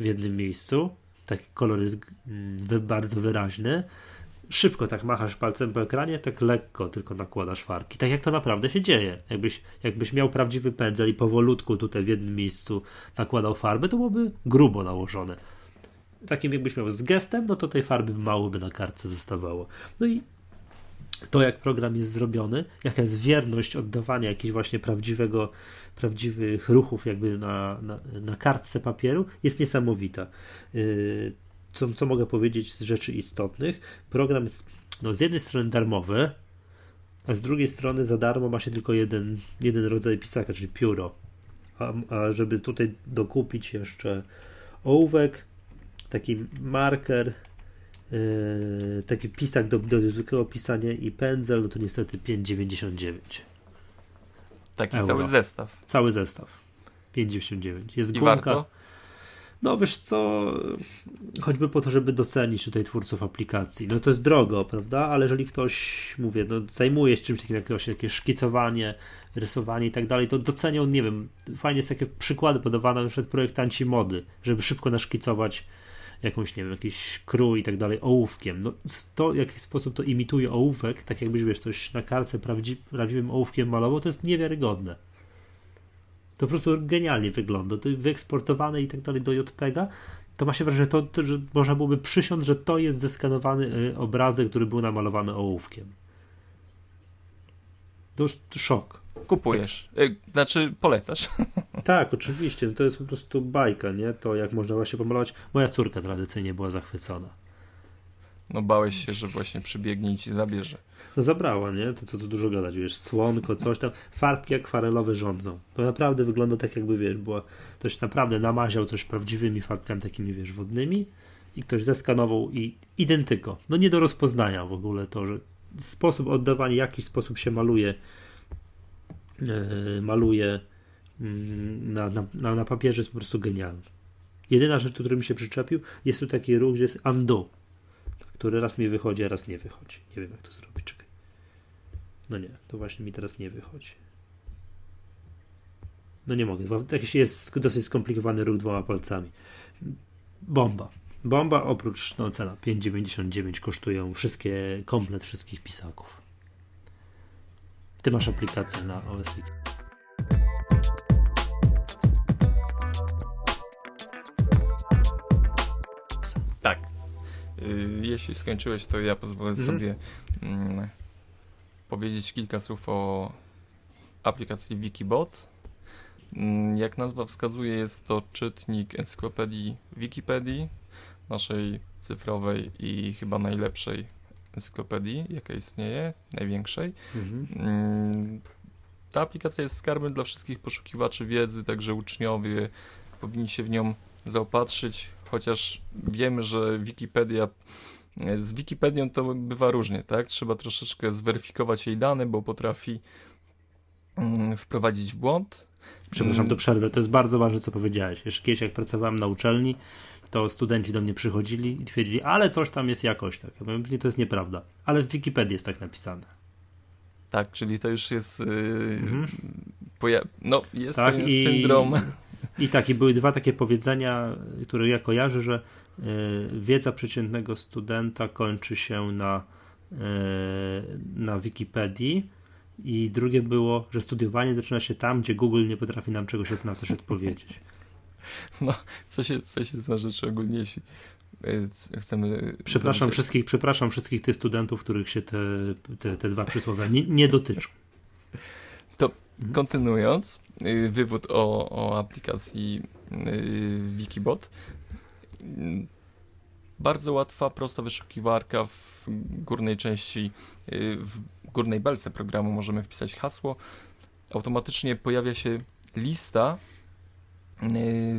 w jednym miejscu, taki kolor jest yy, bardzo wyraźny, szybko tak machasz palcem po ekranie, tak lekko tylko nakładasz farki. Tak jak to naprawdę się dzieje. Jakbyś, jakbyś miał prawdziwy pędzel i powolutku tutaj w jednym miejscu nakładał farby, to byłoby grubo nałożone. Takim jakbyś miał z gestem, no to tej farby mało by na kartce zostawało. No i to, jak program jest zrobiony, jaka jest wierność oddawania jakichś właśnie prawdziwego, prawdziwych ruchów jakby na, na, na kartce papieru, jest niesamowita. Yy, co, co mogę powiedzieć z rzeczy istotnych? Program jest no, z jednej strony darmowy, a z drugiej strony za darmo ma się tylko jeden, jeden rodzaj pisaka, czyli pióro. A, a żeby tutaj dokupić jeszcze ołówek, taki marker, yy, taki pisak do, do zwykłego pisania i pędzel, no to niestety 5,99. Taki Euro. cały zestaw. Cały zestaw. 5,99. Jest I gumka. Warto? No wiesz co, choćby po to, żeby docenić tutaj twórców aplikacji. No to jest drogo, prawda? Ale jeżeli ktoś, mówię, no, zajmuje się czymś takim jak właśnie jakieś szkicowanie, rysowanie i tak dalej, to docenią, nie wiem, fajnie są takie przykłady podawane przykład projektanci mody, żeby szybko naszkicować jakąś, nie wiem, jakiś krój i tak dalej ołówkiem. No to, w jaki sposób to imituje ołówek, tak jakbyś, wiesz, coś na karce prawdzi prawdziwym ołówkiem malował, to jest niewiarygodne. To po prostu genialnie wygląda. To wyeksportowane i tak dalej do JPEGa. To ma się wrażenie, to, to, że można byłoby przysiąc, że to jest zeskanowany y, obrazek, który był namalowany ołówkiem. To już szok. Kupujesz. Tak. Znaczy, polecasz. <laughs> Tak, oczywiście. To jest po prostu bajka, nie? To jak można właśnie pomalować. Moja córka tradycyjnie była zachwycona. No bałeś się, że właśnie przybiegnie i ci zabierze. No zabrała, nie? To co tu dużo gadać, wiesz, słonko, coś tam. Farbki akwarelowe rządzą. To naprawdę wygląda tak jakby, wiesz, była, ktoś naprawdę namaział coś prawdziwymi farbkami takimi, wiesz, wodnymi i ktoś zeskanował i identyko. No nie do rozpoznania w ogóle to, że sposób oddawania, jaki sposób się maluje yy, maluje yy, na, na, na papierze jest po prostu genialny. Jedyna rzecz, którym mi się przyczepił, jest tu taki ruch, że jest undo który raz mi wychodzi, a raz nie wychodzi. Nie wiem, jak to zrobić. Czekaj. No nie, to właśnie mi teraz nie wychodzi. No nie mogę. Jakiś jest dosyć skomplikowany ruch dwoma palcami. Bomba. Bomba oprócz no, cena 5,99 kosztują wszystkie, komplet wszystkich pisaków. Ty masz aplikację na OS X. Y, jeśli skończyłeś, to ja pozwolę mhm. sobie mm, powiedzieć kilka słów o aplikacji Wikibot. Mm, jak nazwa wskazuje, jest to czytnik encyklopedii Wikipedii, naszej cyfrowej i chyba najlepszej encyklopedii, jaka istnieje, największej. Mhm. Mm, ta aplikacja jest skarbem dla wszystkich poszukiwaczy wiedzy, także uczniowie powinni się w nią zaopatrzyć, chociaż wiemy, że Wikipedia z Wikipedią to bywa różnie, tak? Trzeba troszeczkę zweryfikować jej dane, bo potrafi mm, wprowadzić w błąd. Przepraszam, do przerwy. To jest bardzo ważne, co powiedziałeś. Jeszcze kiedyś, jak pracowałem na uczelni, to studenci do mnie przychodzili i twierdzili, ale coś tam jest jakoś tak. Ja mówię, to jest nieprawda. Ale w Wikipedii jest tak napisane. Tak, czyli to już jest. Yy, mhm. no, jest tak, i, syndrom. I takie były dwa takie powiedzenia, które ja kojarzę, że y, wiedza przeciętnego studenta kończy się na, y, na Wikipedii. I drugie było, że studiowanie zaczyna się tam, gdzie Google nie potrafi nam czegoś na coś odpowiedzieć. <laughs> No, coś jest, coś jest na rzeczy ogólniejsi. chcemy. Przepraszam wszystkich, przepraszam wszystkich tych studentów, których się te, te, te dwa przysłowia nie, nie dotyczą. Mhm. kontynuując, wywód o, o aplikacji Wikibot. Bardzo łatwa, prosta wyszukiwarka w górnej części, w górnej belce programu możemy wpisać hasło. Automatycznie pojawia się lista y,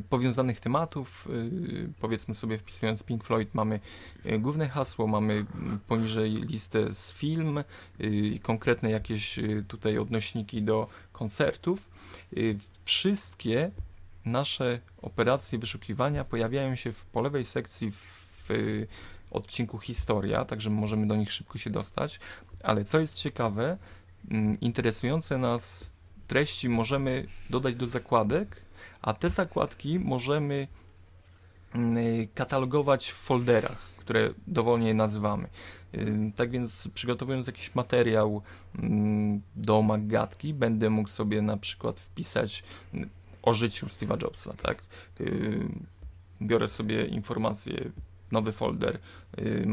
powiązanych tematów. Y, powiedzmy sobie, wpisując Pink Floyd, mamy y, główne hasło, mamy poniżej listę z film, konkretne jakieś tutaj odnośniki do koncertów. Wszystkie nasze operacje wyszukiwania pojawiają się w po lewej sekcji w odcinku historia, także możemy do nich szybko się dostać. Ale co jest ciekawe, mm, interesujące nas treści możemy dodać do zakładek, a te zakładki możemy mm, katalogować w folderach, które dowolnie nazywamy. Tak więc przygotowując jakiś materiał mm, do Maggatki, będę mógł sobie na przykład wpisać o życiu Steve'a Jobsa, tak? Biorę sobie informacje nowy folder y,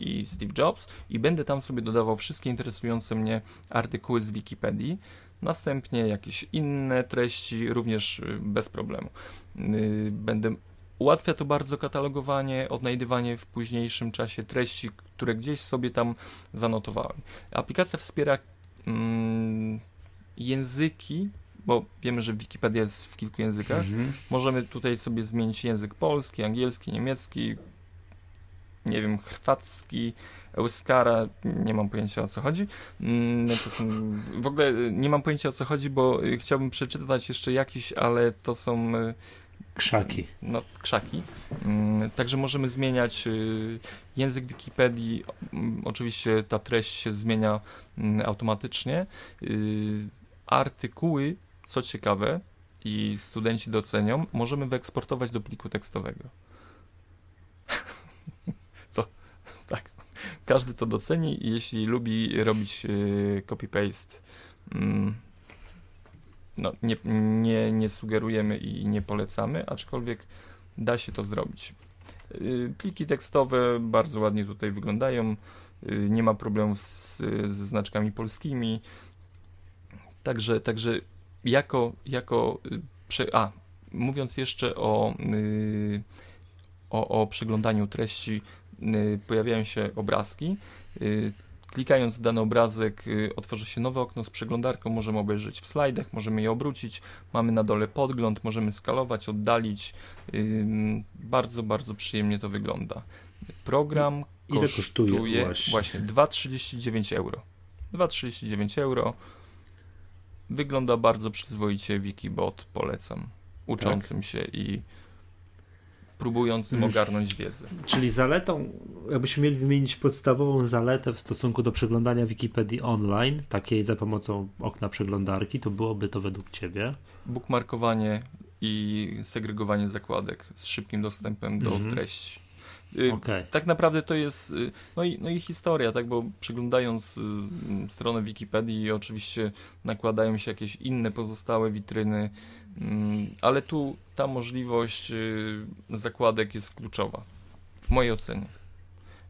i Steve Jobs i będę tam sobie dodawał wszystkie interesujące mnie artykuły z Wikipedii. Następnie jakieś inne treści, również y, bez problemu. Y, będę Ułatwia to bardzo katalogowanie, odnajdywanie w późniejszym czasie treści, które gdzieś sobie tam zanotowałem. Aplikacja wspiera mm, języki, bo wiemy, że Wikipedia jest w kilku językach. Mhm. Możemy tutaj sobie zmienić język polski, angielski, niemiecki, nie wiem, chwacki, Euskara, nie mam pojęcia o co chodzi. Mm, to są, w ogóle nie mam pojęcia o co chodzi, bo chciałbym przeczytać jeszcze jakiś, ale to są e, krzaki. No, krzaki. Mm, także możemy zmieniać język Wikipedii. Mm, oczywiście ta treść się zmienia automatycznie. Artykuły, co ciekawe, i studenci docenią, możemy wyeksportować do pliku tekstowego. <laughs> Każdy to doceni, jeśli lubi robić yy, copy-paste. Mm, no, nie, nie, nie sugerujemy i nie polecamy, aczkolwiek da się to zrobić. Yy, pliki tekstowe bardzo ładnie tutaj wyglądają. Yy, nie ma problemów z, ze znaczkami polskimi. Także, także jako, jako a, mówiąc jeszcze o, o, o przeglądaniu treści Y, pojawiają się obrazki. Y, klikając dany obrazek, y, otworzy się nowe okno z przeglądarką, możemy obejrzeć w slajdach, możemy je obrócić. Mamy na dole podgląd, możemy skalować, oddalić. Bardzo, bardzo przyjemnie to wygląda. Program Ile kosztuje, kosztuje właśnie, właśnie 2,39 euro. 2,39 euro. Wygląda bardzo przyzwoicie. Wikibot polecam uczącym tak? się i próbującym mm. ogarnąć wiedzę. Czyli zaletą, jakbyśmy mieli wymienić podstawową zaletę w stosunku do przeglądania Wikipedii online, takiej za pomocą okna przeglądarki, to byłoby to według Ciebie? Bookmarkowanie i segregowanie zakładek z szybkim dostępem do -hmm. treści. Y, okay. Tak naprawdę to jest, y, no i, no i historia, tak, bo przeglądając y, stronę Wikipedii oczywiście nakładają się jakieś inne pozostałe witryny, mm, ale tu ta możliwość zakładek jest kluczowa, w mojej ocenie.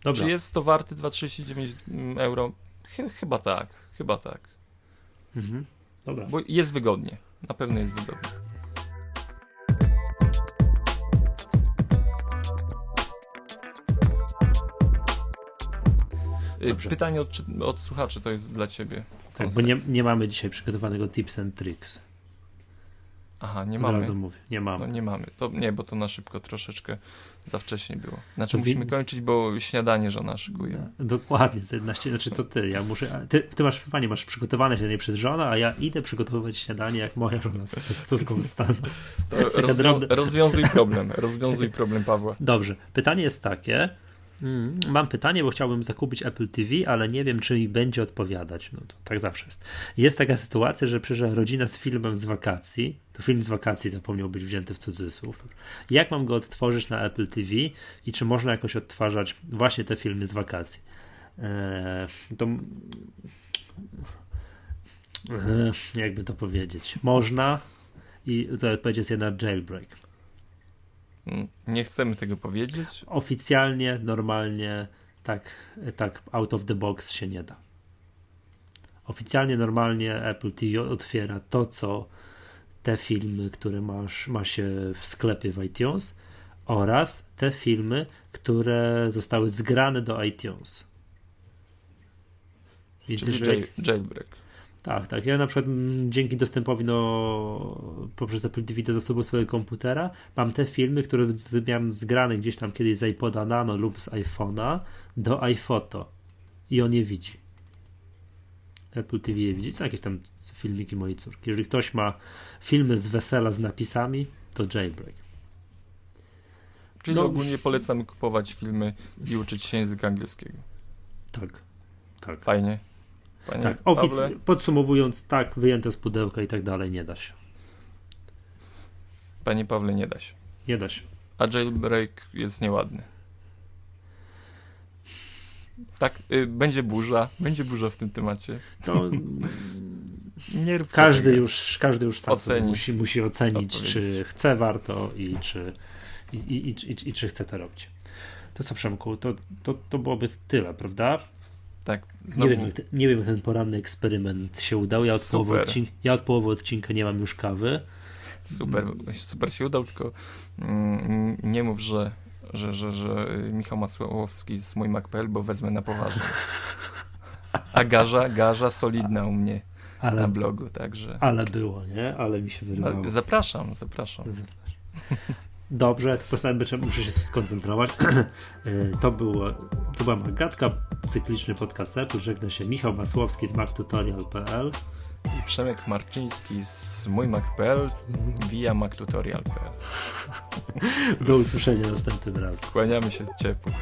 Dobra. Czy jest to warty 2,39 mm, euro? Chyba tak, chyba tak. Mhm. Dobra. Bo jest wygodnie, na pewno jest wygodnie. Dobrze. Pytanie od, od słuchaczy to jest dla ciebie. Tak, bo nie, nie mamy dzisiaj przygotowanego tips and tricks. Aha, nie mamy. Od razu mówię, nie mamy. No nie mamy. To, nie, bo to na szybko troszeczkę za wcześnie było. Znaczy to musimy kończyć, bo śniadanie żona szykuje. No, dokładnie, za 11, znaczy to ty, ja muszę, ty, ty masz, fajnie, masz przygotowane śniadanie przez żonę, a ja idę przygotowywać śniadanie jak moja żona z, z córką stanu. <laughs> Rozwią- rozwiązuj problem, <laughs> rozwiązuj problem Pawła. Dobrze, pytanie jest takie, mam pytanie, bo chciałbym zakupić Apple TV, ale nie wiem, czy mi będzie odpowiadać. No to tak zawsze jest. Jest taka sytuacja, że przyszła rodzina z filmem z wakacji. To film z wakacji zapomniał być wzięty w cudzysłów. Jak mam go odtworzyć na Apple TV i czy można jakoś odtwarzać właśnie te filmy z wakacji? Eee, to. Eee, jakby to powiedzieć? Można i to odpowiedź jest jedna jailbreak. Nie chcemy tego powiedzieć. Oficjalnie, normalnie, tak, tak out of the box się nie da. Oficjalnie, normalnie Apple TV otwiera to, co te filmy, które masz, ma się w sklepie w iTunes oraz te filmy, które zostały zgrane do iTunes. Więc Czyli jeżeli... jailbreak. Tak, tak. Ja na przykład dzięki dostępowi no, poprzez Apple TV do zasobu swojego komputera mam te filmy, które miałem zgrane gdzieś tam kiedyś z iPoda Nano lub z iPhone'a do iPhoto i on je widzi. Apple TV je widzi. Są jakieś tam filmiki mojej córki. Jeżeli ktoś ma filmy z wesela z napisami, to jailbreak. Czyli no, ogólnie polecamy kupować filmy i uczyć się języka angielskiego. Tak, tak. Fajnie. Panie tak, ofic- podsumowując, tak, wyjęte z pudełka i tak dalej, nie da się. Panie Pawle, nie da się. Nie da się. A jailbreak jest nieładny. Tak, y, będzie burza, będzie burza w tym temacie. To <laughs> nie każdy tego. już, każdy już sam musi, musi ocenić, czy chce warto i czy, i, i, i, i, czy chce to robić. To co Przemku, to, to, to byłoby tyle, prawda? Tak. Znowu... Nie, wiem, jak, nie wiem, jak ten poranny eksperyment się udał. Ja od, połowy odcinka, ja od połowy odcinka nie mam już kawy. Super, super się udał, tylko mm, nie mów, że, że, że, że Michał Masłowski z mój Mac.pl, bo wezmę na poważnie. A garza, garza solidna u mnie ale, na blogu, także. Ale było, nie? Ale mi się wyrywało. Zapraszam, zapraszam. zapraszam. Dobrze, postanowiłem, że muszę się skoncentrować. <clears throat> E, to, było, to była Magatka, cykliczny podcast Apple. Żegna się Michał Masłowski z mactutorial.pl i Przemek Marczyński z mójmac.pl via mactutorial.pl <laughs> Do usłyszenia następnym razem. Kłaniamy się ciepło.